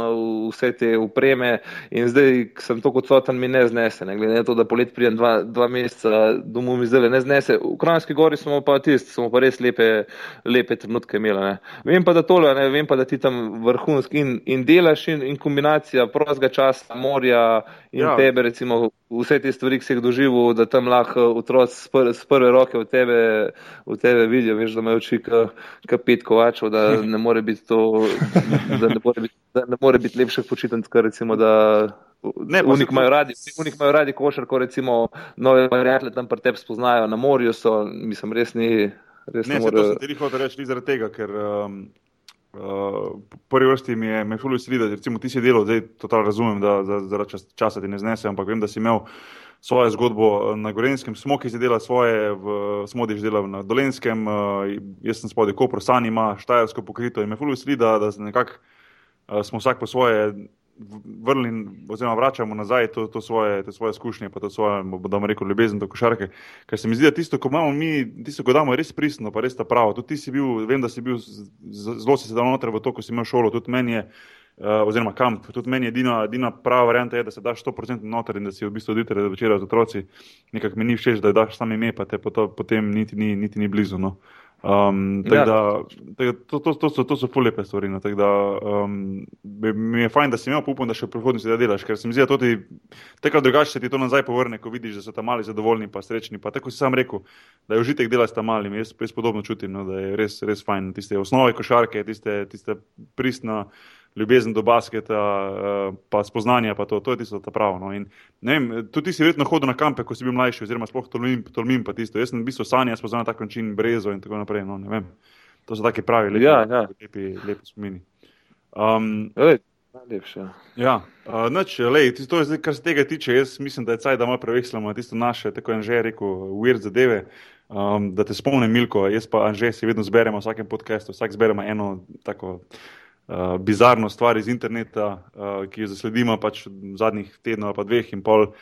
[SPEAKER 3] vse te upreme. In zdaj, sem tako odsoten, mi ne znese. Ne? Glede na to, da polet prijem dva, dva meseca, domov mi zdaj ne znese. V Kranjski gori smo pa tisti, smo pa res lepe, lepe trenutke imeli. Ne? Vem pa, da tole, ne? vem pa, da ti tam vrhunski in, in delaš in, in kombinacija prostega časa, morja in ja. tebe, recimo, vse te stvari, ki si jih doživel, da tam lahko otroci z, pr z prve roke v tebe, v tebe vidijo, veš, da imajo oči kot pet kovačev, da [laughs] ne more biti to, da ne more biti, da ne more biti lepših počitnic, kot recimo, da ne, unik imajo radi, unik imajo radi košarko, recimo, nove prijatelje tam pri tebi spoznajo na morju, so, mislim, res ni. Res
[SPEAKER 1] ne, ne more... to sem ti hotel reči zaradi tega, ker um, Uh, prvi vrsti mi je zelo veselo, da recimo, ti si delal, zdaj totalno razumem, da zaradi čas, časa ti ne znese, ampak vem, da si imel svojo zgodbo uh, na Gorenskem, smo ki si delal svoje, v Smodiš delal na Dolenskem, uh, jaz sem spodaj Kopro, San ima Štajersko pokrito in me zelo veseli, da, da nekako uh, smo vsak po svoje vrnili, oziroma vračamo nazaj to, to, svoje, to svoje izkušnje, pa to svoje, da bomo rekli, ljubezen do košarke. Ker se mi zdi, da tisto, ko imamo mi, tisto, ko damo, je res pristno, pa res ta pravo. Tudi ti si bil, vem, da si bil zelo se dal noter v to, ko si imel šolo, tudi meni je. Uh, oziroma, kamp. Tudi meni je edina, edina prava varianta, je, da se daš 100% noter in da si v bistvu do večera z otroci. Nekako mi ni všeč, da daš samo ime, pa te potem niti ni, niti ni blizu. No. Um, ja. da, da, to, to, to, so, to so fulepe stvari. No, da, um, mi je fajn, da si imel upam, da še v prihodnosti da delaš, ker se mi zdi, da ti tako drugače se ti to nazaj povrne, ko vidiš, da so tam mali zadovoljni in srečni. Pa tako si sam rekel, da je užitek delati s tam malimi. Jaz, jaz podobno čutim, no, da je res, res fajn. Tiste osnove košarke, tiste, tiste pristne ljubezen do basketa, uh, pa spoznanja, pa to, to je tisto, kar pravi. No. Tudi ti si verjetno hodil na kampe, ko si bil mlajši, oziroma sploh tolmim, tolmim pa tisto. Jaz sem v bistvu sanja spoznal na tak način brezo in tako naprej. No, to so taki pravi, lepi, ja, ja. lepi, lepi spomini. Um,
[SPEAKER 3] Najlepše.
[SPEAKER 1] Ja, uh, noč, lej, to zdaj, kar se tega tiče. Jaz mislim, da je caj, da malo prevekslamo tisto naše, tako je že rekel, weird zadeve. Um, da te spomnim, Milko, jaz pa Anže si vedno zberemo v vsakem podkastu, vsak zberemo eno tako uh, bizarno stvar iz interneta, uh, ki jo zasledimo pač v zadnjih tednih, pa dveh in pol.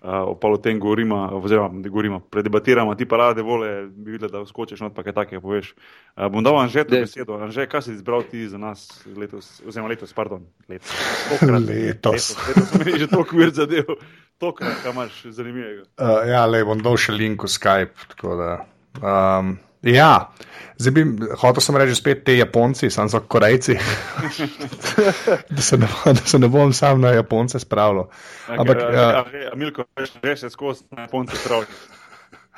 [SPEAKER 1] Uh, pa o tem govorimo, oziroma da govorimo, predebatiramo, ti pa rade vole, bi videl, da skočiš not, pa kaj takega poveš. Uh, bom dal vam že to besedo. Anže, kaj si izbral ti za nas letos, oziroma letos, pardon, letos. [laughs]
[SPEAKER 2] Tokrat, letos.
[SPEAKER 1] Letos, letos [laughs] že toliko vir zadev, tokrat, kaj imaš zanimivega.
[SPEAKER 2] Uh, ja, le, bom dal še link v Skype, tako da. Um, Ja, zdaj bi hotel sem reči spet te Japonci, sam so Korejci. [laughs] da, se ne, da se ne bom sam na Japonce spravil.
[SPEAKER 1] Ampak, ja, Milko, veš, da skozi na Japonce pravi.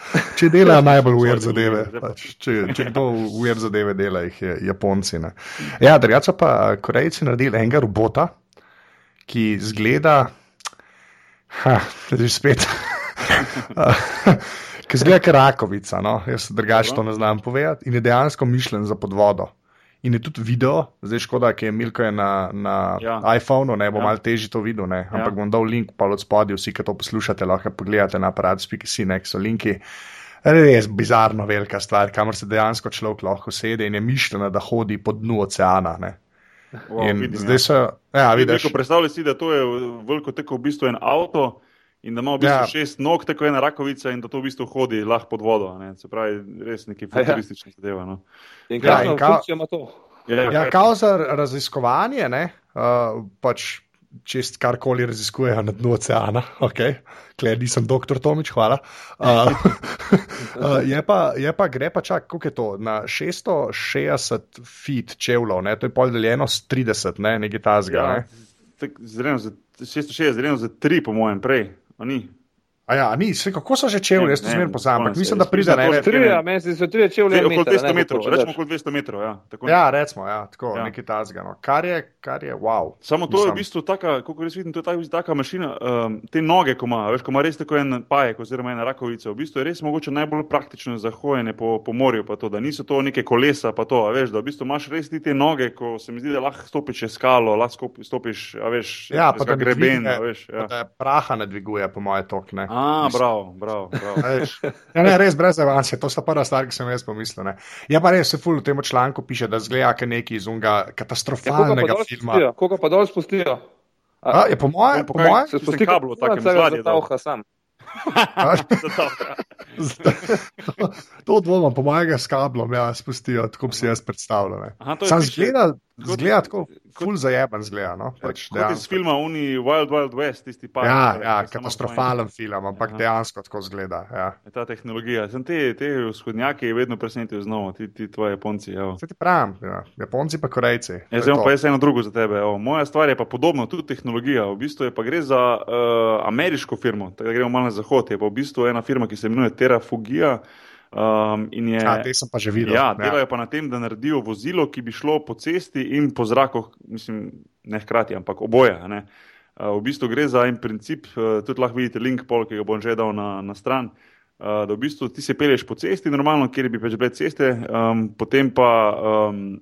[SPEAKER 1] [laughs]
[SPEAKER 2] Če dela najbolj ujer zadeve, pač, če, če kdo ujer zadeve dela, jih je Japonci. Ne. Ja, drugače pa Korejci naredili enega robota, ki zgleda, da je spet [laughs] ki zgleda kot rakovica. No? Jaz drugače to ne znam povedati. In je dejansko mišljen za podvodo. In je tudi video, zdaj škoda, ki je Milko je na, na ja. iPhonu, ne bo ja. malo težje to videl, ne? ampak ja. bom dal link pa od spodaj, vsi, ki to poslušate, lahko pogledate na aparat.si, nek so linki. Res bizarno velika stvar, kamor se dejansko človek lahko sede in je mišljena, da hodi po dnu oceana. Wow, vidim, zdaj ja. so. Ja, vidiš,
[SPEAKER 1] predstavljaj si, da to je veliko tako v bistvu en avto in da ima v bistvu ja. šest nog, tako ena rakovica, in da to v bistvu hodi lahko pod vodo. Ne? Se pravi, res neki [laughs] ja. futuristični ja. zadeva. No?
[SPEAKER 3] In kaj ja, ka, ima to?
[SPEAKER 2] Ja, ja kao za raziskovanje, ne, uh, pač čest karkoli raziskujejo na dnu oceana, [laughs] ok, klej, nisem doktor Tomič, hvala. Uh, [laughs] uh, je, pa, je pa, gre pa čak, koliko je to, na 660 feet čevlov, ne, to je pol deljeno s 30, ne, nekaj tazga. Ja. Ne.
[SPEAKER 1] Zrejno za 660, zrejno za 3, po mojem, prej. Ni?
[SPEAKER 2] A ja, ni, se, kako so že čevlji,
[SPEAKER 1] Ne,
[SPEAKER 2] jaz to
[SPEAKER 1] ne,
[SPEAKER 2] zmerno poznam, ampak
[SPEAKER 1] se,
[SPEAKER 2] mislim, da pride
[SPEAKER 1] mislim, tri-
[SPEAKER 3] Trije, meni so trije čevlje.
[SPEAKER 1] Okoli
[SPEAKER 3] meter,
[SPEAKER 1] 200
[SPEAKER 3] ne,
[SPEAKER 1] metrov, rečemo okoli 200 metrov. Ja, tako
[SPEAKER 2] Ja, recimo, ja, tako,
[SPEAKER 1] Ja.
[SPEAKER 2] ja. nekaj tazga. No. Kar, je, kar je wow.
[SPEAKER 1] Samo to je v
[SPEAKER 2] Mislim.
[SPEAKER 1] bistvu taka, kako res vidim, to je taka, taka mašina, um, te noge, ko ima, veš, ko ima res tako en pajek oziroma ena rakovica, v bistvu je res mogoče najbolj praktično za hojenje po, po morju, pa to, da niso to neke kolesa, pa to, a veš, da v bistvu imaš res ti te noge, ko se mi zdi, da lahko stopiš čez skalo, lahko stopiš, a veš,
[SPEAKER 2] Ja,
[SPEAKER 1] čez
[SPEAKER 2] pa da ne
[SPEAKER 1] greben,
[SPEAKER 2] dvigne,
[SPEAKER 1] a veš.
[SPEAKER 2] Ja.
[SPEAKER 1] Ja.
[SPEAKER 2] Da praha ne dviguje, po moje, tok. Ne.
[SPEAKER 1] A, bravo, bravo, bravo.
[SPEAKER 2] Veš. Ja, ne, res brez avansa, to sta prva stvar, ki sem jaz pomislil. Ne. Je pa res, se ful v tem članku piše, da zgleda kot neki iz unga
[SPEAKER 3] Ja,
[SPEAKER 2] katastrofalnega
[SPEAKER 3] dol
[SPEAKER 2] filma.
[SPEAKER 3] spustijo? Koga pa dol spustijo?
[SPEAKER 2] A, je po mojem, po
[SPEAKER 1] Pokaj-
[SPEAKER 2] mojem,
[SPEAKER 3] Se spusti
[SPEAKER 1] kablu, takem
[SPEAKER 3] celo
[SPEAKER 1] zadnje dol.
[SPEAKER 3] zatavha sam.
[SPEAKER 2] to, [laughs] to dvomim, po mojem, s kablom, ja, spustijo, tako bi si jaz
[SPEAKER 1] je
[SPEAKER 2] Sam
[SPEAKER 1] piše-
[SPEAKER 2] zgleda, zgleda tako, ful zajeben zgleda. No? Pač
[SPEAKER 1] Kot iz filma Uni Wild Wild West, tisti pa.
[SPEAKER 2] Ja, ja, katastrofalen film, ampak
[SPEAKER 1] Aha.
[SPEAKER 2] dejansko tako zgleda. Ja.
[SPEAKER 1] Je ta tehnologija. Sem te, te vzhodnjaki vedno presenetijo znova, ti, ti tvoji Japonci.
[SPEAKER 2] Se ti pravim, ja. Japonci pa Korejci.
[SPEAKER 1] Ja, zdaj imam pa jaz eno drugo za tebe. Evo. Moja stvar je pa podobna, tudi tehnologija. V bistvu je pa gre za uh, ameriško firmo, tako da gremo malo na zahod. Je pa v bistvu ena firma, ki se imenuje Terrafugija. Um, je,
[SPEAKER 2] Ja, te sem pa že videl.
[SPEAKER 1] ja, delajo pa na tem, da naredijo vozilo, ki bi šlo po cesti in po zraku, mislim, ne hkrati, ampak oboje. a ne. Uh, v bistvu gre za en princip, uh, tudi lahko vidite link, pol, ki ga bom že dal na, na stran. Uh, da v bistvu ti se peleš po cesti, normalno, kjer bi pač bile ceste, um, potem pa um,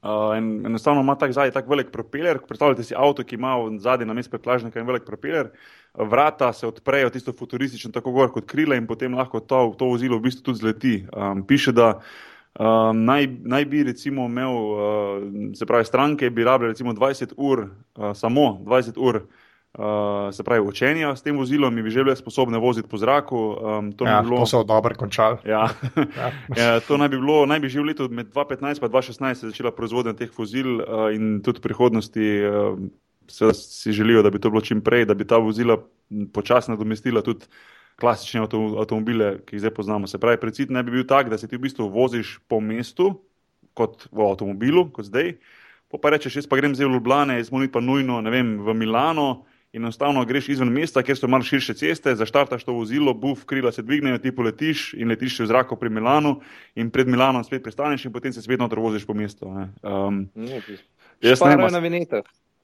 [SPEAKER 1] uh, en, enostavno ima tak zadnji tak velik propeler. Predstavljate si avto, ki ima zadnji na mestu prtljažnika in velik propeler. Vrata se odprejo, tisto futuristično, tako gor kot krila, in potem lahko to, to vozilo v bistvu tudi zleti. Um, piše, da um, naj, naj bi recimo imel, uh, se pravi, stranke bi rabile recimo 20 ur, uh, samo 20 ur. Uh, se pravi, učenja s tem vozilom bi že bile sposobne voziti po zraku. Um, to,
[SPEAKER 2] Ja,
[SPEAKER 1] bi bilo,
[SPEAKER 2] to so dobro končali. [laughs]
[SPEAKER 1] ja.
[SPEAKER 2] Ja.
[SPEAKER 1] Ja, to naj bi, bilo, naj bi že v letu med 2015 in 2016 se začela proizvodnja teh vozil uh, in tudi v prihodnosti uh, seveda si želijo, da bi to bilo čim prej, da bi ta vozila počasno nadomestila tudi klasične avto, avtomobile, ki jih zdaj poznamo. Se pravi, precit naj bi bil tak, da se ti v bistvu voziš po mestu kot v avtomobilu, kot zdaj. Po pa rečeš, jaz pa grem zdaj v Ljubljane, jaz moram pa nujno, ne vem, v Milano. In enostavno greš izven mesta, kjer so malo širše ceste, zaštartaš to vozilo, buf, krila se dvignejo, ti poletiš in letiš v zraku pri Milanu, in pred Milanom spet pristaneš, in potem se spet noter voziš po mestu. ne. Um, Jaz ne vem,
[SPEAKER 3] na vinetah.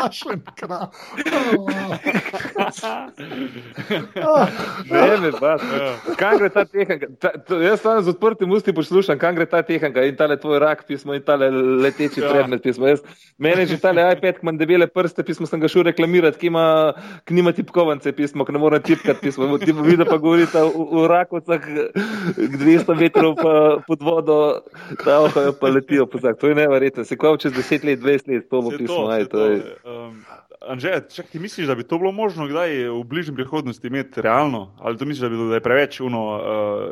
[SPEAKER 2] Kašlen krav.
[SPEAKER 3] Ne, me bas. Kam gre ta tehnika? Ta, to, jaz sam z odprtim usti poslušam, kam gre ta tehnika in tale tvoj rak pismo in tale leteči
[SPEAKER 1] Ja.
[SPEAKER 3] ja. predmet pismo. Jaz, meni je že tale iPad, ki ima debele prste pismo, sem ga šel reklamirati, ki ima, ki nima tipkovance pismo, ki ne more tipkati pismo. Ti pa vidi, pa govorite v, v rakovcah 200 metrov pa, pod vodo, da pa letijo po zrak. To je neverjetno. Se kaj čez 10 let, 20 let, to bo pismo.
[SPEAKER 1] saj
[SPEAKER 3] Aj, to je.
[SPEAKER 1] Um, Anže, čak, ti misliš, da bi to bilo možno kdaj v bližnji prihodnosti imeti realno? Ali to misliš, da, bi, da je preveč uno, uh,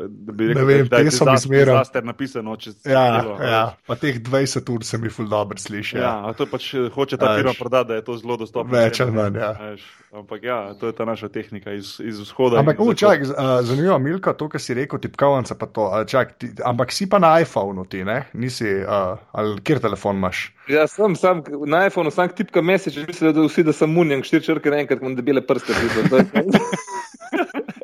[SPEAKER 1] da bi rekel,
[SPEAKER 2] vem,
[SPEAKER 1] da, je disaster-
[SPEAKER 2] zmeraj-
[SPEAKER 1] disaster napisano čez
[SPEAKER 2] Ja, ja, pa teh 20 ur se mi ful dobro sliši.
[SPEAKER 1] Ja,
[SPEAKER 2] Ja.
[SPEAKER 1] to pač eh, hoče ta firma prodati, da je to zelo dostopno.
[SPEAKER 2] Več ali manj, ja.
[SPEAKER 1] a veš. Ampak ja, to je ta naša tehnika iz, iz vzhoda.
[SPEAKER 2] Ampak, u, čak, z- a, zanimivo, Milka, to, kar si rekel, tipkovnica pa to. a, Čak, ti, ampak si pa na iPhonu ti, ne? Nisi, uh, ali kjer telefon imaš?
[SPEAKER 3] Ja, sem, sam na iPhonu, sam tipka message, mislim, da vsi, da sem munjen, štiri črke naenkrat, imam debele prste. pismo. To je- [laughs]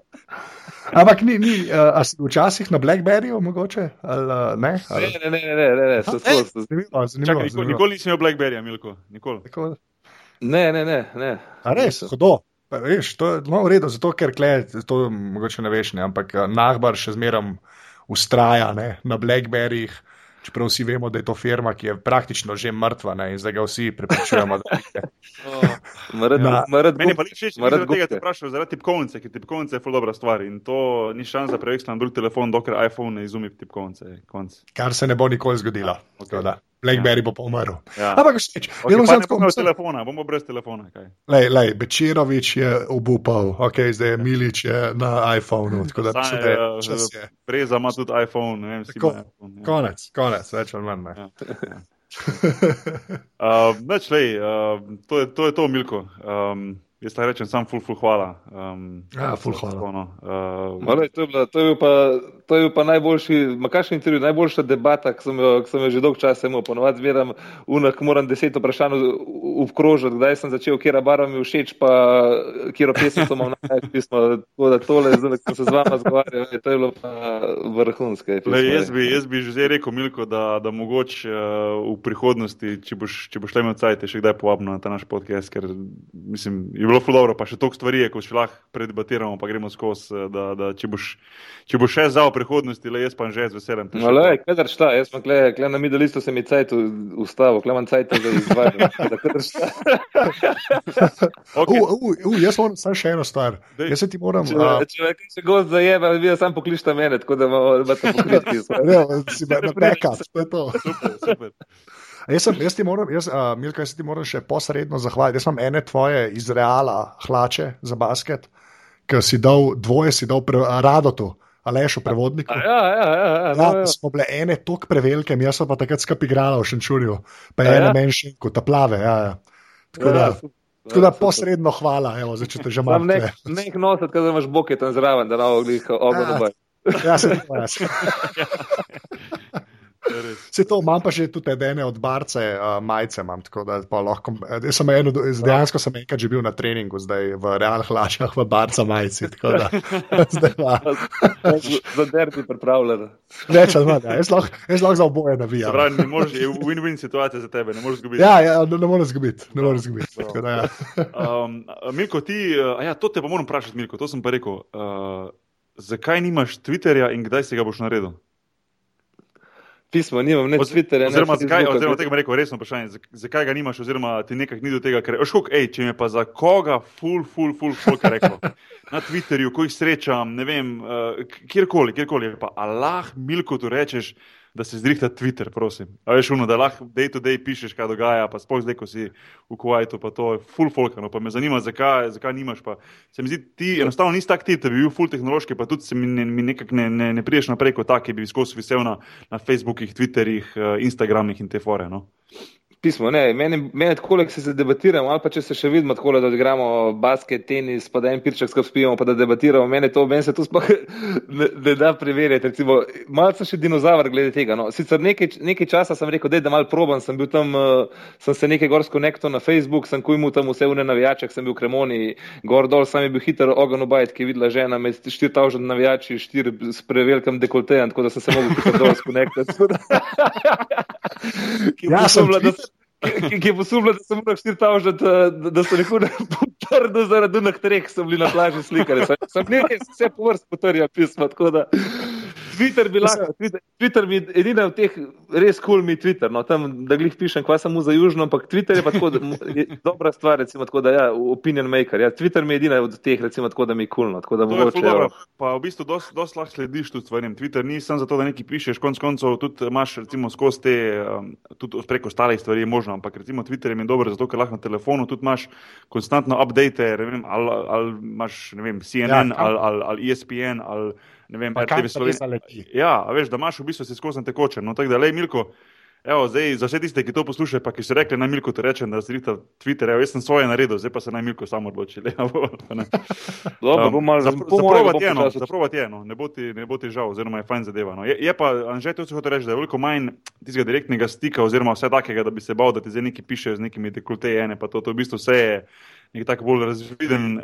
[SPEAKER 2] Ampak ni, ni uh, a si včasih na Blackberryju mogoče? Ali, uh, ne?
[SPEAKER 3] Ne,
[SPEAKER 2] Ali,
[SPEAKER 3] ne, ne, ne, ne, ne, so, so, so.
[SPEAKER 2] zanimivo, zanimivo.
[SPEAKER 1] Čakaj, nikoli,
[SPEAKER 2] zanimivo.
[SPEAKER 1] nikoli nisem imel Blackberryja, Milko. Nikoli.
[SPEAKER 2] Tako-
[SPEAKER 3] ne, ne, ne, ne.
[SPEAKER 2] A res, hodo. Pa, veš, to je no, v redu, zato ker kle, to mogoče ne veš, ne, ampak eh, Nahbar še zmeraj ustraja ne, na Blackberryjih, čeprav vsi vemo, da je to firma, ki je praktično že mrtva ne, in zdaj ga vsi prepričujemo. Da je. [laughs]
[SPEAKER 3] Mrad,
[SPEAKER 2] Na-
[SPEAKER 3] mrad,
[SPEAKER 1] Meni pa ni všeč,
[SPEAKER 3] Mrad
[SPEAKER 1] zaradi tega te vprašam, zaradi tipkovnice, ker tipkovnica je ful dobra stvar in to ni šans za prevekslan drug telefon, dokler iPhone ne izumi tipkovnice. Konc.
[SPEAKER 2] Kar se ne bo nikoli zgodilo.
[SPEAKER 1] Ok.
[SPEAKER 2] Tako Blackberry bo pa umrl.
[SPEAKER 1] Ja.
[SPEAKER 2] Ampak všeč.
[SPEAKER 1] Okay, ne
[SPEAKER 2] tako-
[SPEAKER 1] bomo brez telefona, bomo brez telefona. Kaj?
[SPEAKER 2] Lej, lej, Bečerovič je obupal, okay, zdaj je Milič je na iPhonu. Je
[SPEAKER 1] eh, ima tudi iPhone, ne vem,
[SPEAKER 2] Tako.
[SPEAKER 1] iPhone. Ja.
[SPEAKER 2] Konec, konec, več ali manj. Ne.
[SPEAKER 1] Ja, ja. [laughs] Uh, Neč, lej, uh, to, je, to je to, Milko. Um, Jaz ta rečem, sam ful, ful, hvala. Um,
[SPEAKER 2] Ja, ful hvala.
[SPEAKER 1] tako, no. Uh,
[SPEAKER 3] Malej, to, je bila, to, je bil pa, to je bil pa najboljši, ma kakšen intervju, najboljša debata, ki sem jo, ki sem jo že dolgo časa imel. Ponovadi zmeram, unak moram deset vprašanj obkrožiti, kdaj sem začel, kera barva mi všeč, pa kero pesmico imam največ pismo. Tako da tole, zdaj, ko se z vama zgovarjam, to je bilo pa vrhunske.
[SPEAKER 1] Le, jaz, bi, jaz bi že rekel, Milko, da, da mogoče uh, v prihodnosti, če boš, če boš le imel cajt, še kdaj povabimo na ta naš podcast, ker mislim, je bilo ful dobro, pa še toliko stvari, ko še lahko predebatiramo, pa gremo skozi, eh, da, da če, boš, če boš še za v prihodnosti, le jaz pa že z veseljem.
[SPEAKER 3] No, le, kadar šta, jaz sem kle, kle na middle listu se mi cajt ustavil, kle imam cajt za izvajanje. [laughs] Da kadar šta. [laughs]
[SPEAKER 1] Okay.
[SPEAKER 2] Uh, uh, uh, jaz moram samo še eno stvar.
[SPEAKER 1] Dej.
[SPEAKER 2] Jaz se ti moram.
[SPEAKER 3] Če,
[SPEAKER 2] Uh,
[SPEAKER 3] če me kaj gost zajebe, vi sam pokličite mene, tako da imate pokriti.
[SPEAKER 2] ne, si me na backup, to je to.
[SPEAKER 1] Super, super.
[SPEAKER 2] A Jaz, sem, jaz ti moram, jaz, uh, Milka, jaz se ti moram še posredno zahvaliti. Jaz imam ene tvoje iz reala hlače za basket, ki si dal, dvoje si dal pre, radotu, Aleš v prevodniku.
[SPEAKER 3] Ja, ja, ja. ja,
[SPEAKER 2] Ja,
[SPEAKER 3] no, ja.
[SPEAKER 2] smo bile ene tako prevelike, jaz sem pa takrat skupaj igrala v Šenčurju, pa
[SPEAKER 3] A
[SPEAKER 2] ene
[SPEAKER 3] ja?
[SPEAKER 2] menjše kot ta plave. Ja, ja. Tako da,
[SPEAKER 3] Ja, super.
[SPEAKER 2] tako da posredno hvala, evo, zdaj, če te že malo.
[SPEAKER 3] nek, nek nositi, kaj imaš boke tam zraven, da oglih ogen [laughs]
[SPEAKER 2] Ja.
[SPEAKER 3] obaj.
[SPEAKER 2] Se, jaz.
[SPEAKER 1] Je res.
[SPEAKER 2] se to imam pa že tudi ene od barce uh, majice, imam, tako da pa lahko. eh, sem eno, dejansko sem enkrat že bil na treningu, zdaj v realnih hlačah v barca majici. Tako da [laughs] zdaj pa
[SPEAKER 3] Za derbi pripravljen.
[SPEAKER 2] več ali manj. ja, Jaz lahko, jaz lahko za oboje navijam.
[SPEAKER 1] pravi, ne moreš, je win-win situacija za tebe, ne moreš zgubiti.
[SPEAKER 2] Ja, ja, ne, ne morem zgubiti. Ne morem zgubiti. Tako da, ja.
[SPEAKER 1] Um, Milko, ti, uh, a ja, to te pa moram vprašati, Milko, to sem pa rekel. Uh, zakaj nimaš Twitterja in kdaj si ga boš naredil?
[SPEAKER 3] Pismo nimam, ne
[SPEAKER 1] Oz-
[SPEAKER 3] Twitterja, ne
[SPEAKER 1] Oziroma, zakaj, oziroma tega me rekel resno vprašanje, zak- zakaj ga nimaš, oziroma ti nekako ni do tega, ker, škok, ej, če mi je pa za koga, ful, ful, ful, ful, kaj rekel. Na Twitterju, ko jih srečam, ne vem, uh, kjerkoli, kjerkoli, je pa Allah, Milko, tu rečeš, da se zrihta Twitter, prosim. A veš, uno, da lahko day to day pišeš, kaj dogaja, pa sploh zdaj, ko si v Kuwaitu, pa to je full folkano, pa me zanima, zakaj, zakaj nimaš, pa se mi zdi, ti enostavno nisi tak tip, da bi bil full tehnološki, pa tudi se mi, ne, mi nekako ne, ne, ne priješ naprej kot tak, ki bi skozi visel na, na Facebookih, Twitterjih, uh, Instagramih in te fore, no.
[SPEAKER 3] Pismo, ne, meni, meni tako, da se debatiramo, ali pa če se še vidimo tako, da igramo basket, tenis, pa da en pirček skupaj spijemo, pa da debatiramo, meni, to, meni se to sploh [laughs] ne, ne da preverjati. Recimo, malce še dinozaver glede tega. No. Sicer nekaj, nekaj časa sem rekel, dej, da mal probam, sem bil tam, uh, sem se nekaj gorsko nekto na Facebook, sem kujmu tam vse v navijačah, sem bil v Kremoni, gor dol, sam je bil hiter ogen obajt, ki je videla žena med 4000 navijači, 4 s prevelikim dekoltejem, tako da sem se mogel hiter dol skonektati. [laughs]
[SPEAKER 2] Ja, sem
[SPEAKER 3] posumila, da ki, ki je posumila, da sem moral 4000, da, da, da so nekoga potrdo zaradi unak treh, so bili na plaži slikali. Sem, sem nekaj vse po vrst potrjal pisma, tako da. Twitter bi lahko, Twitter, Twitter mi edina od teh res kul cool mi Twitter, no. Tam, da glih pišem, kva sem mu za južno, ampak Twitter je pa tako, da, je dobra stvar, recimo tako, da ja, opinion maker, ja, Twitter mi je edina od teh, recimo tako, da mi je kul, no, tako da mogoče.
[SPEAKER 1] ful dobro, pa v bistvu dosti dost lahko slediš tudi stvarem. Twitter ni samo zato, da nekaj pišeš, konc koncev tudi imaš recimo skozi te, um, tudi preko ostalih stvari je možno, ampak recimo Twitter je mi dobro zato, ker lahko na telefonu tudi imaš konstantno update, ne vem, ali, ali imaš, ne vem, CNN,
[SPEAKER 2] Ja,
[SPEAKER 1] ali, ali, ali ESPN, ali ne vem,
[SPEAKER 2] Pa kam
[SPEAKER 1] RTV
[SPEAKER 2] pa res
[SPEAKER 1] Slovenija.
[SPEAKER 2] zaleti?
[SPEAKER 1] Ja, a veš, da imaš v bistvu se skozi tekoče. No, tako da, lej, Milko, evo, zdaj, za vse tiste, ki to poslušajo, pa ki so rekli, naj Milko ti rečem, da zrita Twitter, evo, jaz sem svoje naredil, zdaj pa se naj Milko samo odloči. Le. [laughs]
[SPEAKER 3] Dobro, bom malo
[SPEAKER 1] Zapro-
[SPEAKER 3] po mojem
[SPEAKER 1] Zaprovat
[SPEAKER 3] bom
[SPEAKER 1] je eno, je eno, ne bo ti, ne bo ti žal, oziroma je fajn zadeva. No. Je, je pa, Anže, to se hoče reči, da je veliko manj tistega direktnega stika, oziroma vse takega, da bi se bal, da ti zdaj neki pišejo z nekimi dekolteji, ene pa to, to v bistvu vse je nek tako bolj razviden, uh,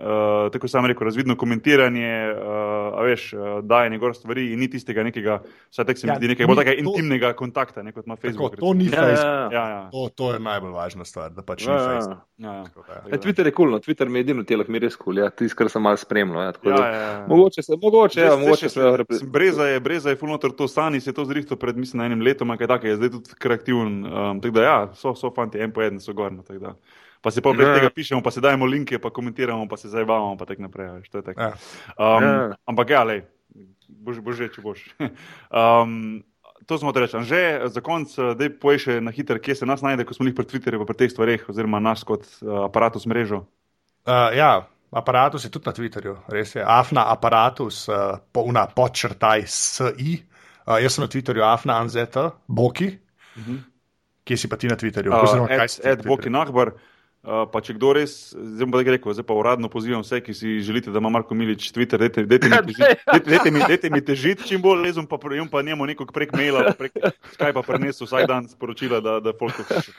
[SPEAKER 1] tako sam rekel, razvidno komentiranje, uh, a veš, uh, dajanje gor stvari in ni tistega nekega, vsaj tako se mi
[SPEAKER 2] Ja,
[SPEAKER 1] zdi, nekega
[SPEAKER 2] ni
[SPEAKER 1] bolj takega
[SPEAKER 2] to-
[SPEAKER 1] intimnega kontakta, ne kot ima
[SPEAKER 2] Tako,
[SPEAKER 1] Facebook.
[SPEAKER 2] to ni
[SPEAKER 3] Ja,
[SPEAKER 2] Facebook.
[SPEAKER 3] ja, ja.
[SPEAKER 1] Ja, ja.
[SPEAKER 2] To, to je najbolj važna stvar, da pač
[SPEAKER 3] Ja,
[SPEAKER 2] ni
[SPEAKER 3] ja.
[SPEAKER 2] Facebook.
[SPEAKER 1] ja, ja.
[SPEAKER 2] Tako da, ja.
[SPEAKER 3] Ja, Twitter je kul, cool, no. Twitter mi je edino telo, ki mi je res kul, cool, ja, tisto, kar sem malo spremljal. Ja, tako
[SPEAKER 1] Ja,
[SPEAKER 3] da-
[SPEAKER 1] ja, ja.
[SPEAKER 3] Mogoče se, mogoče, ja,
[SPEAKER 1] Zdaj-
[SPEAKER 3] mogoče
[SPEAKER 1] zdaj
[SPEAKER 3] se.
[SPEAKER 1] še- sem- Breza je, breza je fulnotor to stani, se je to zrihto pred, mislim, enim letom, kaj takega, zdaj tudi kreativen. Um, tako da, ja, so, so fanti, en po en so gorno. Da. Pa se pa prek
[SPEAKER 3] Ja.
[SPEAKER 1] tega pišemo, pa se dajemo linke, pa komentiramo, pa se zabavamo, pa tako naprej. Veš, to je tako.
[SPEAKER 2] Ja.
[SPEAKER 1] Um,
[SPEAKER 3] Ja.
[SPEAKER 1] Ampak, ja, lej, bož, bož že, če boš. [laughs] um, to smo reči. Že za konec, eh, daj povej še na hitro, kje se nas najde, ko smo jih pri Twitterju, pa pri teh stvareh, oziroma nas kot uh, aparatus mrežo.
[SPEAKER 2] Uh, ja, aparatus je tudi na Twitterju, res je. Afna aparatus, uh, po, una, podčrtaj SI. Uh, jaz sem na Twitterju Afna Anzeta, Boki.
[SPEAKER 1] Mhm.
[SPEAKER 2] Kje si pa ti na Twitterju?
[SPEAKER 1] Uh,
[SPEAKER 2] Oziroma, kaj
[SPEAKER 1] Ed, Ed Boki? Nahbar. Uh, pa če kdo res, zdaj bom rekel, zdaj pa uradno pozivam vse, ki si želite, da ima Marko Milič Twitter, dajte, dajte, mi, [laughs] težit, dajte, dajte, mi, dajte mi težiti čim bolj, lezem pa, pa njemu neko prek maila, prek Skype prenesel vsak dan sporočila, da, da folk to hoče.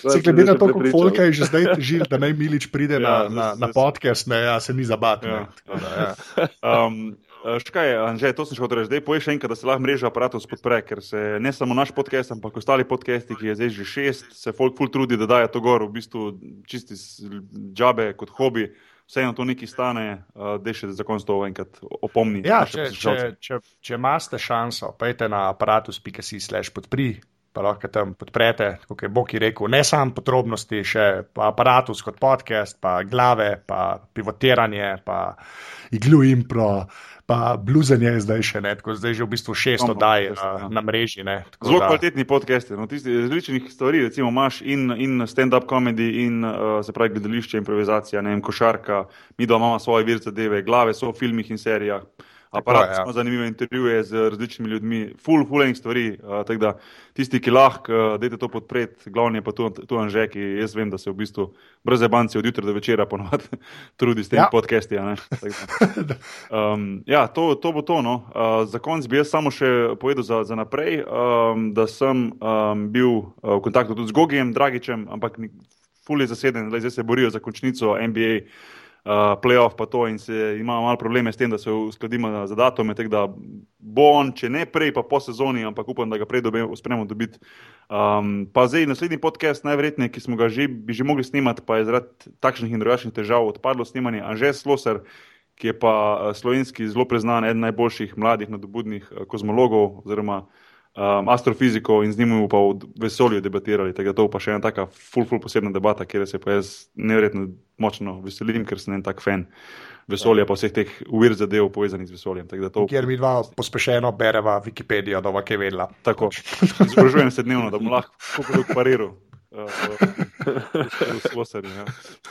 [SPEAKER 1] [laughs]
[SPEAKER 2] Se glede na to, koliko folka je že zdaj težil, da naj Milič pride ja, na, na, na podcast, ne, ja, se ni zabavno.
[SPEAKER 1] Ja, ja. um, Škaj, Anže, to sem še hotel reči. Zdaj poješ enkrat, da se lahko mreža aparatov podpre, ker se ne samo naš podcast, ampak ostali podcasti, ki je zdaj že šest, se folk ful trudi, da daje to gor, v bistvu čisti džabe kot hobi. Vseeno to nekaj stane, da še za konec to enkrat opomni.
[SPEAKER 2] Ja, če, če, če, če imate šanso, pejte na aparatus.si/slash podpri. Pa lahko tam podprete, kot je Boki rekel, ne samo podrobnosti, še pa aparatus kot podcast, pa glave, pa pivotiranje, pa iglu impro, pa bluzanje je zdaj še ne, tako zdaj že v bistvu šest oddaj na, ja. na mreži. Ne,
[SPEAKER 1] Zelo da... kvalitetni podcast, no, tisti različnih stvari, recimo imaš in, in stand-up komedi, in uh, se pravi gledališče, improvizacija, ne vem, košarka, mi doma imamo svoje vir zadeve, glave so v filmih in serijah aparat, ja. zanimive intervjuje z različnimi ljudmi, full, full enih stvari. Uh, da, tisti, ki lahko, uh, dajte to podpreti, glavni je pa tu, tu Anže, ki jaz vem, da se v bistvu brez banci od jutra do večera ponovadi [laughs] trudi s tem ja. podcasti. Um, [laughs] ja, to, to bo to. No. Uh, za konec bi jaz samo še povedal za, za naprej, um, da sem um, bil uh, v kontaktu tudi z Gogijem, Dragičem, ampak fully zaseden, zdaj se borijo za končnico NBA uh, playoff, pa to in se ima malo probleme s tem, da se uskladimo za datume. Tako da bo on, če ne prej, pa po sezoni, ampak upam, da ga prej uspemo dobiti. Um, pa zdaj naslednji podcast, najverjetneje, ki smo ga že, bi že mogli snimati, pa je zaradi takšnih in drugačnih težav odpadlo snemanje. Anže Sloser, ki je pa slovenski zelo preznan, eden najboljših mladih nadobudnih kozmologov oziroma um, astrofiziko in z njim pa v vesolju debatirali. Tega to pa še ena taka full, full posebna debata, kjer se pa jaz nevrjetno močno veselim, ker sem en tak fan vesolja, pa vseh teh uvir zadev povezanih z vesoljem.
[SPEAKER 2] To... Ker mi dva pospešeno bereva Wikipedijo, da bo kaj vedela.
[SPEAKER 1] Tako, sprašujem se dnevno, da bom lahko pariral v Slosari. Ja.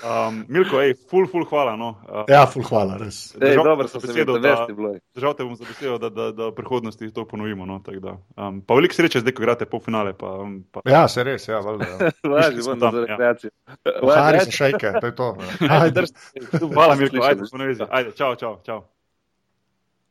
[SPEAKER 1] Um, Milko, ej, ful, ful, hvala. No.
[SPEAKER 2] Uh, ja, ful, hvala, res.
[SPEAKER 3] Ej, dobro, se besedo, da,
[SPEAKER 1] držal te bom za besedo, da, da, da v prihodnosti to ponovimo. No, um, pa veliko sreče zdaj, ko igrate pol finale. Pa, um, pa...
[SPEAKER 2] Ja, se res, ja, valjda. Ja.
[SPEAKER 3] Važi, bom za ja. rekreacijo.
[SPEAKER 2] Hari se šejke, to je to.
[SPEAKER 1] Hvala, Milko, ajde, ajde, čau, čau, čau.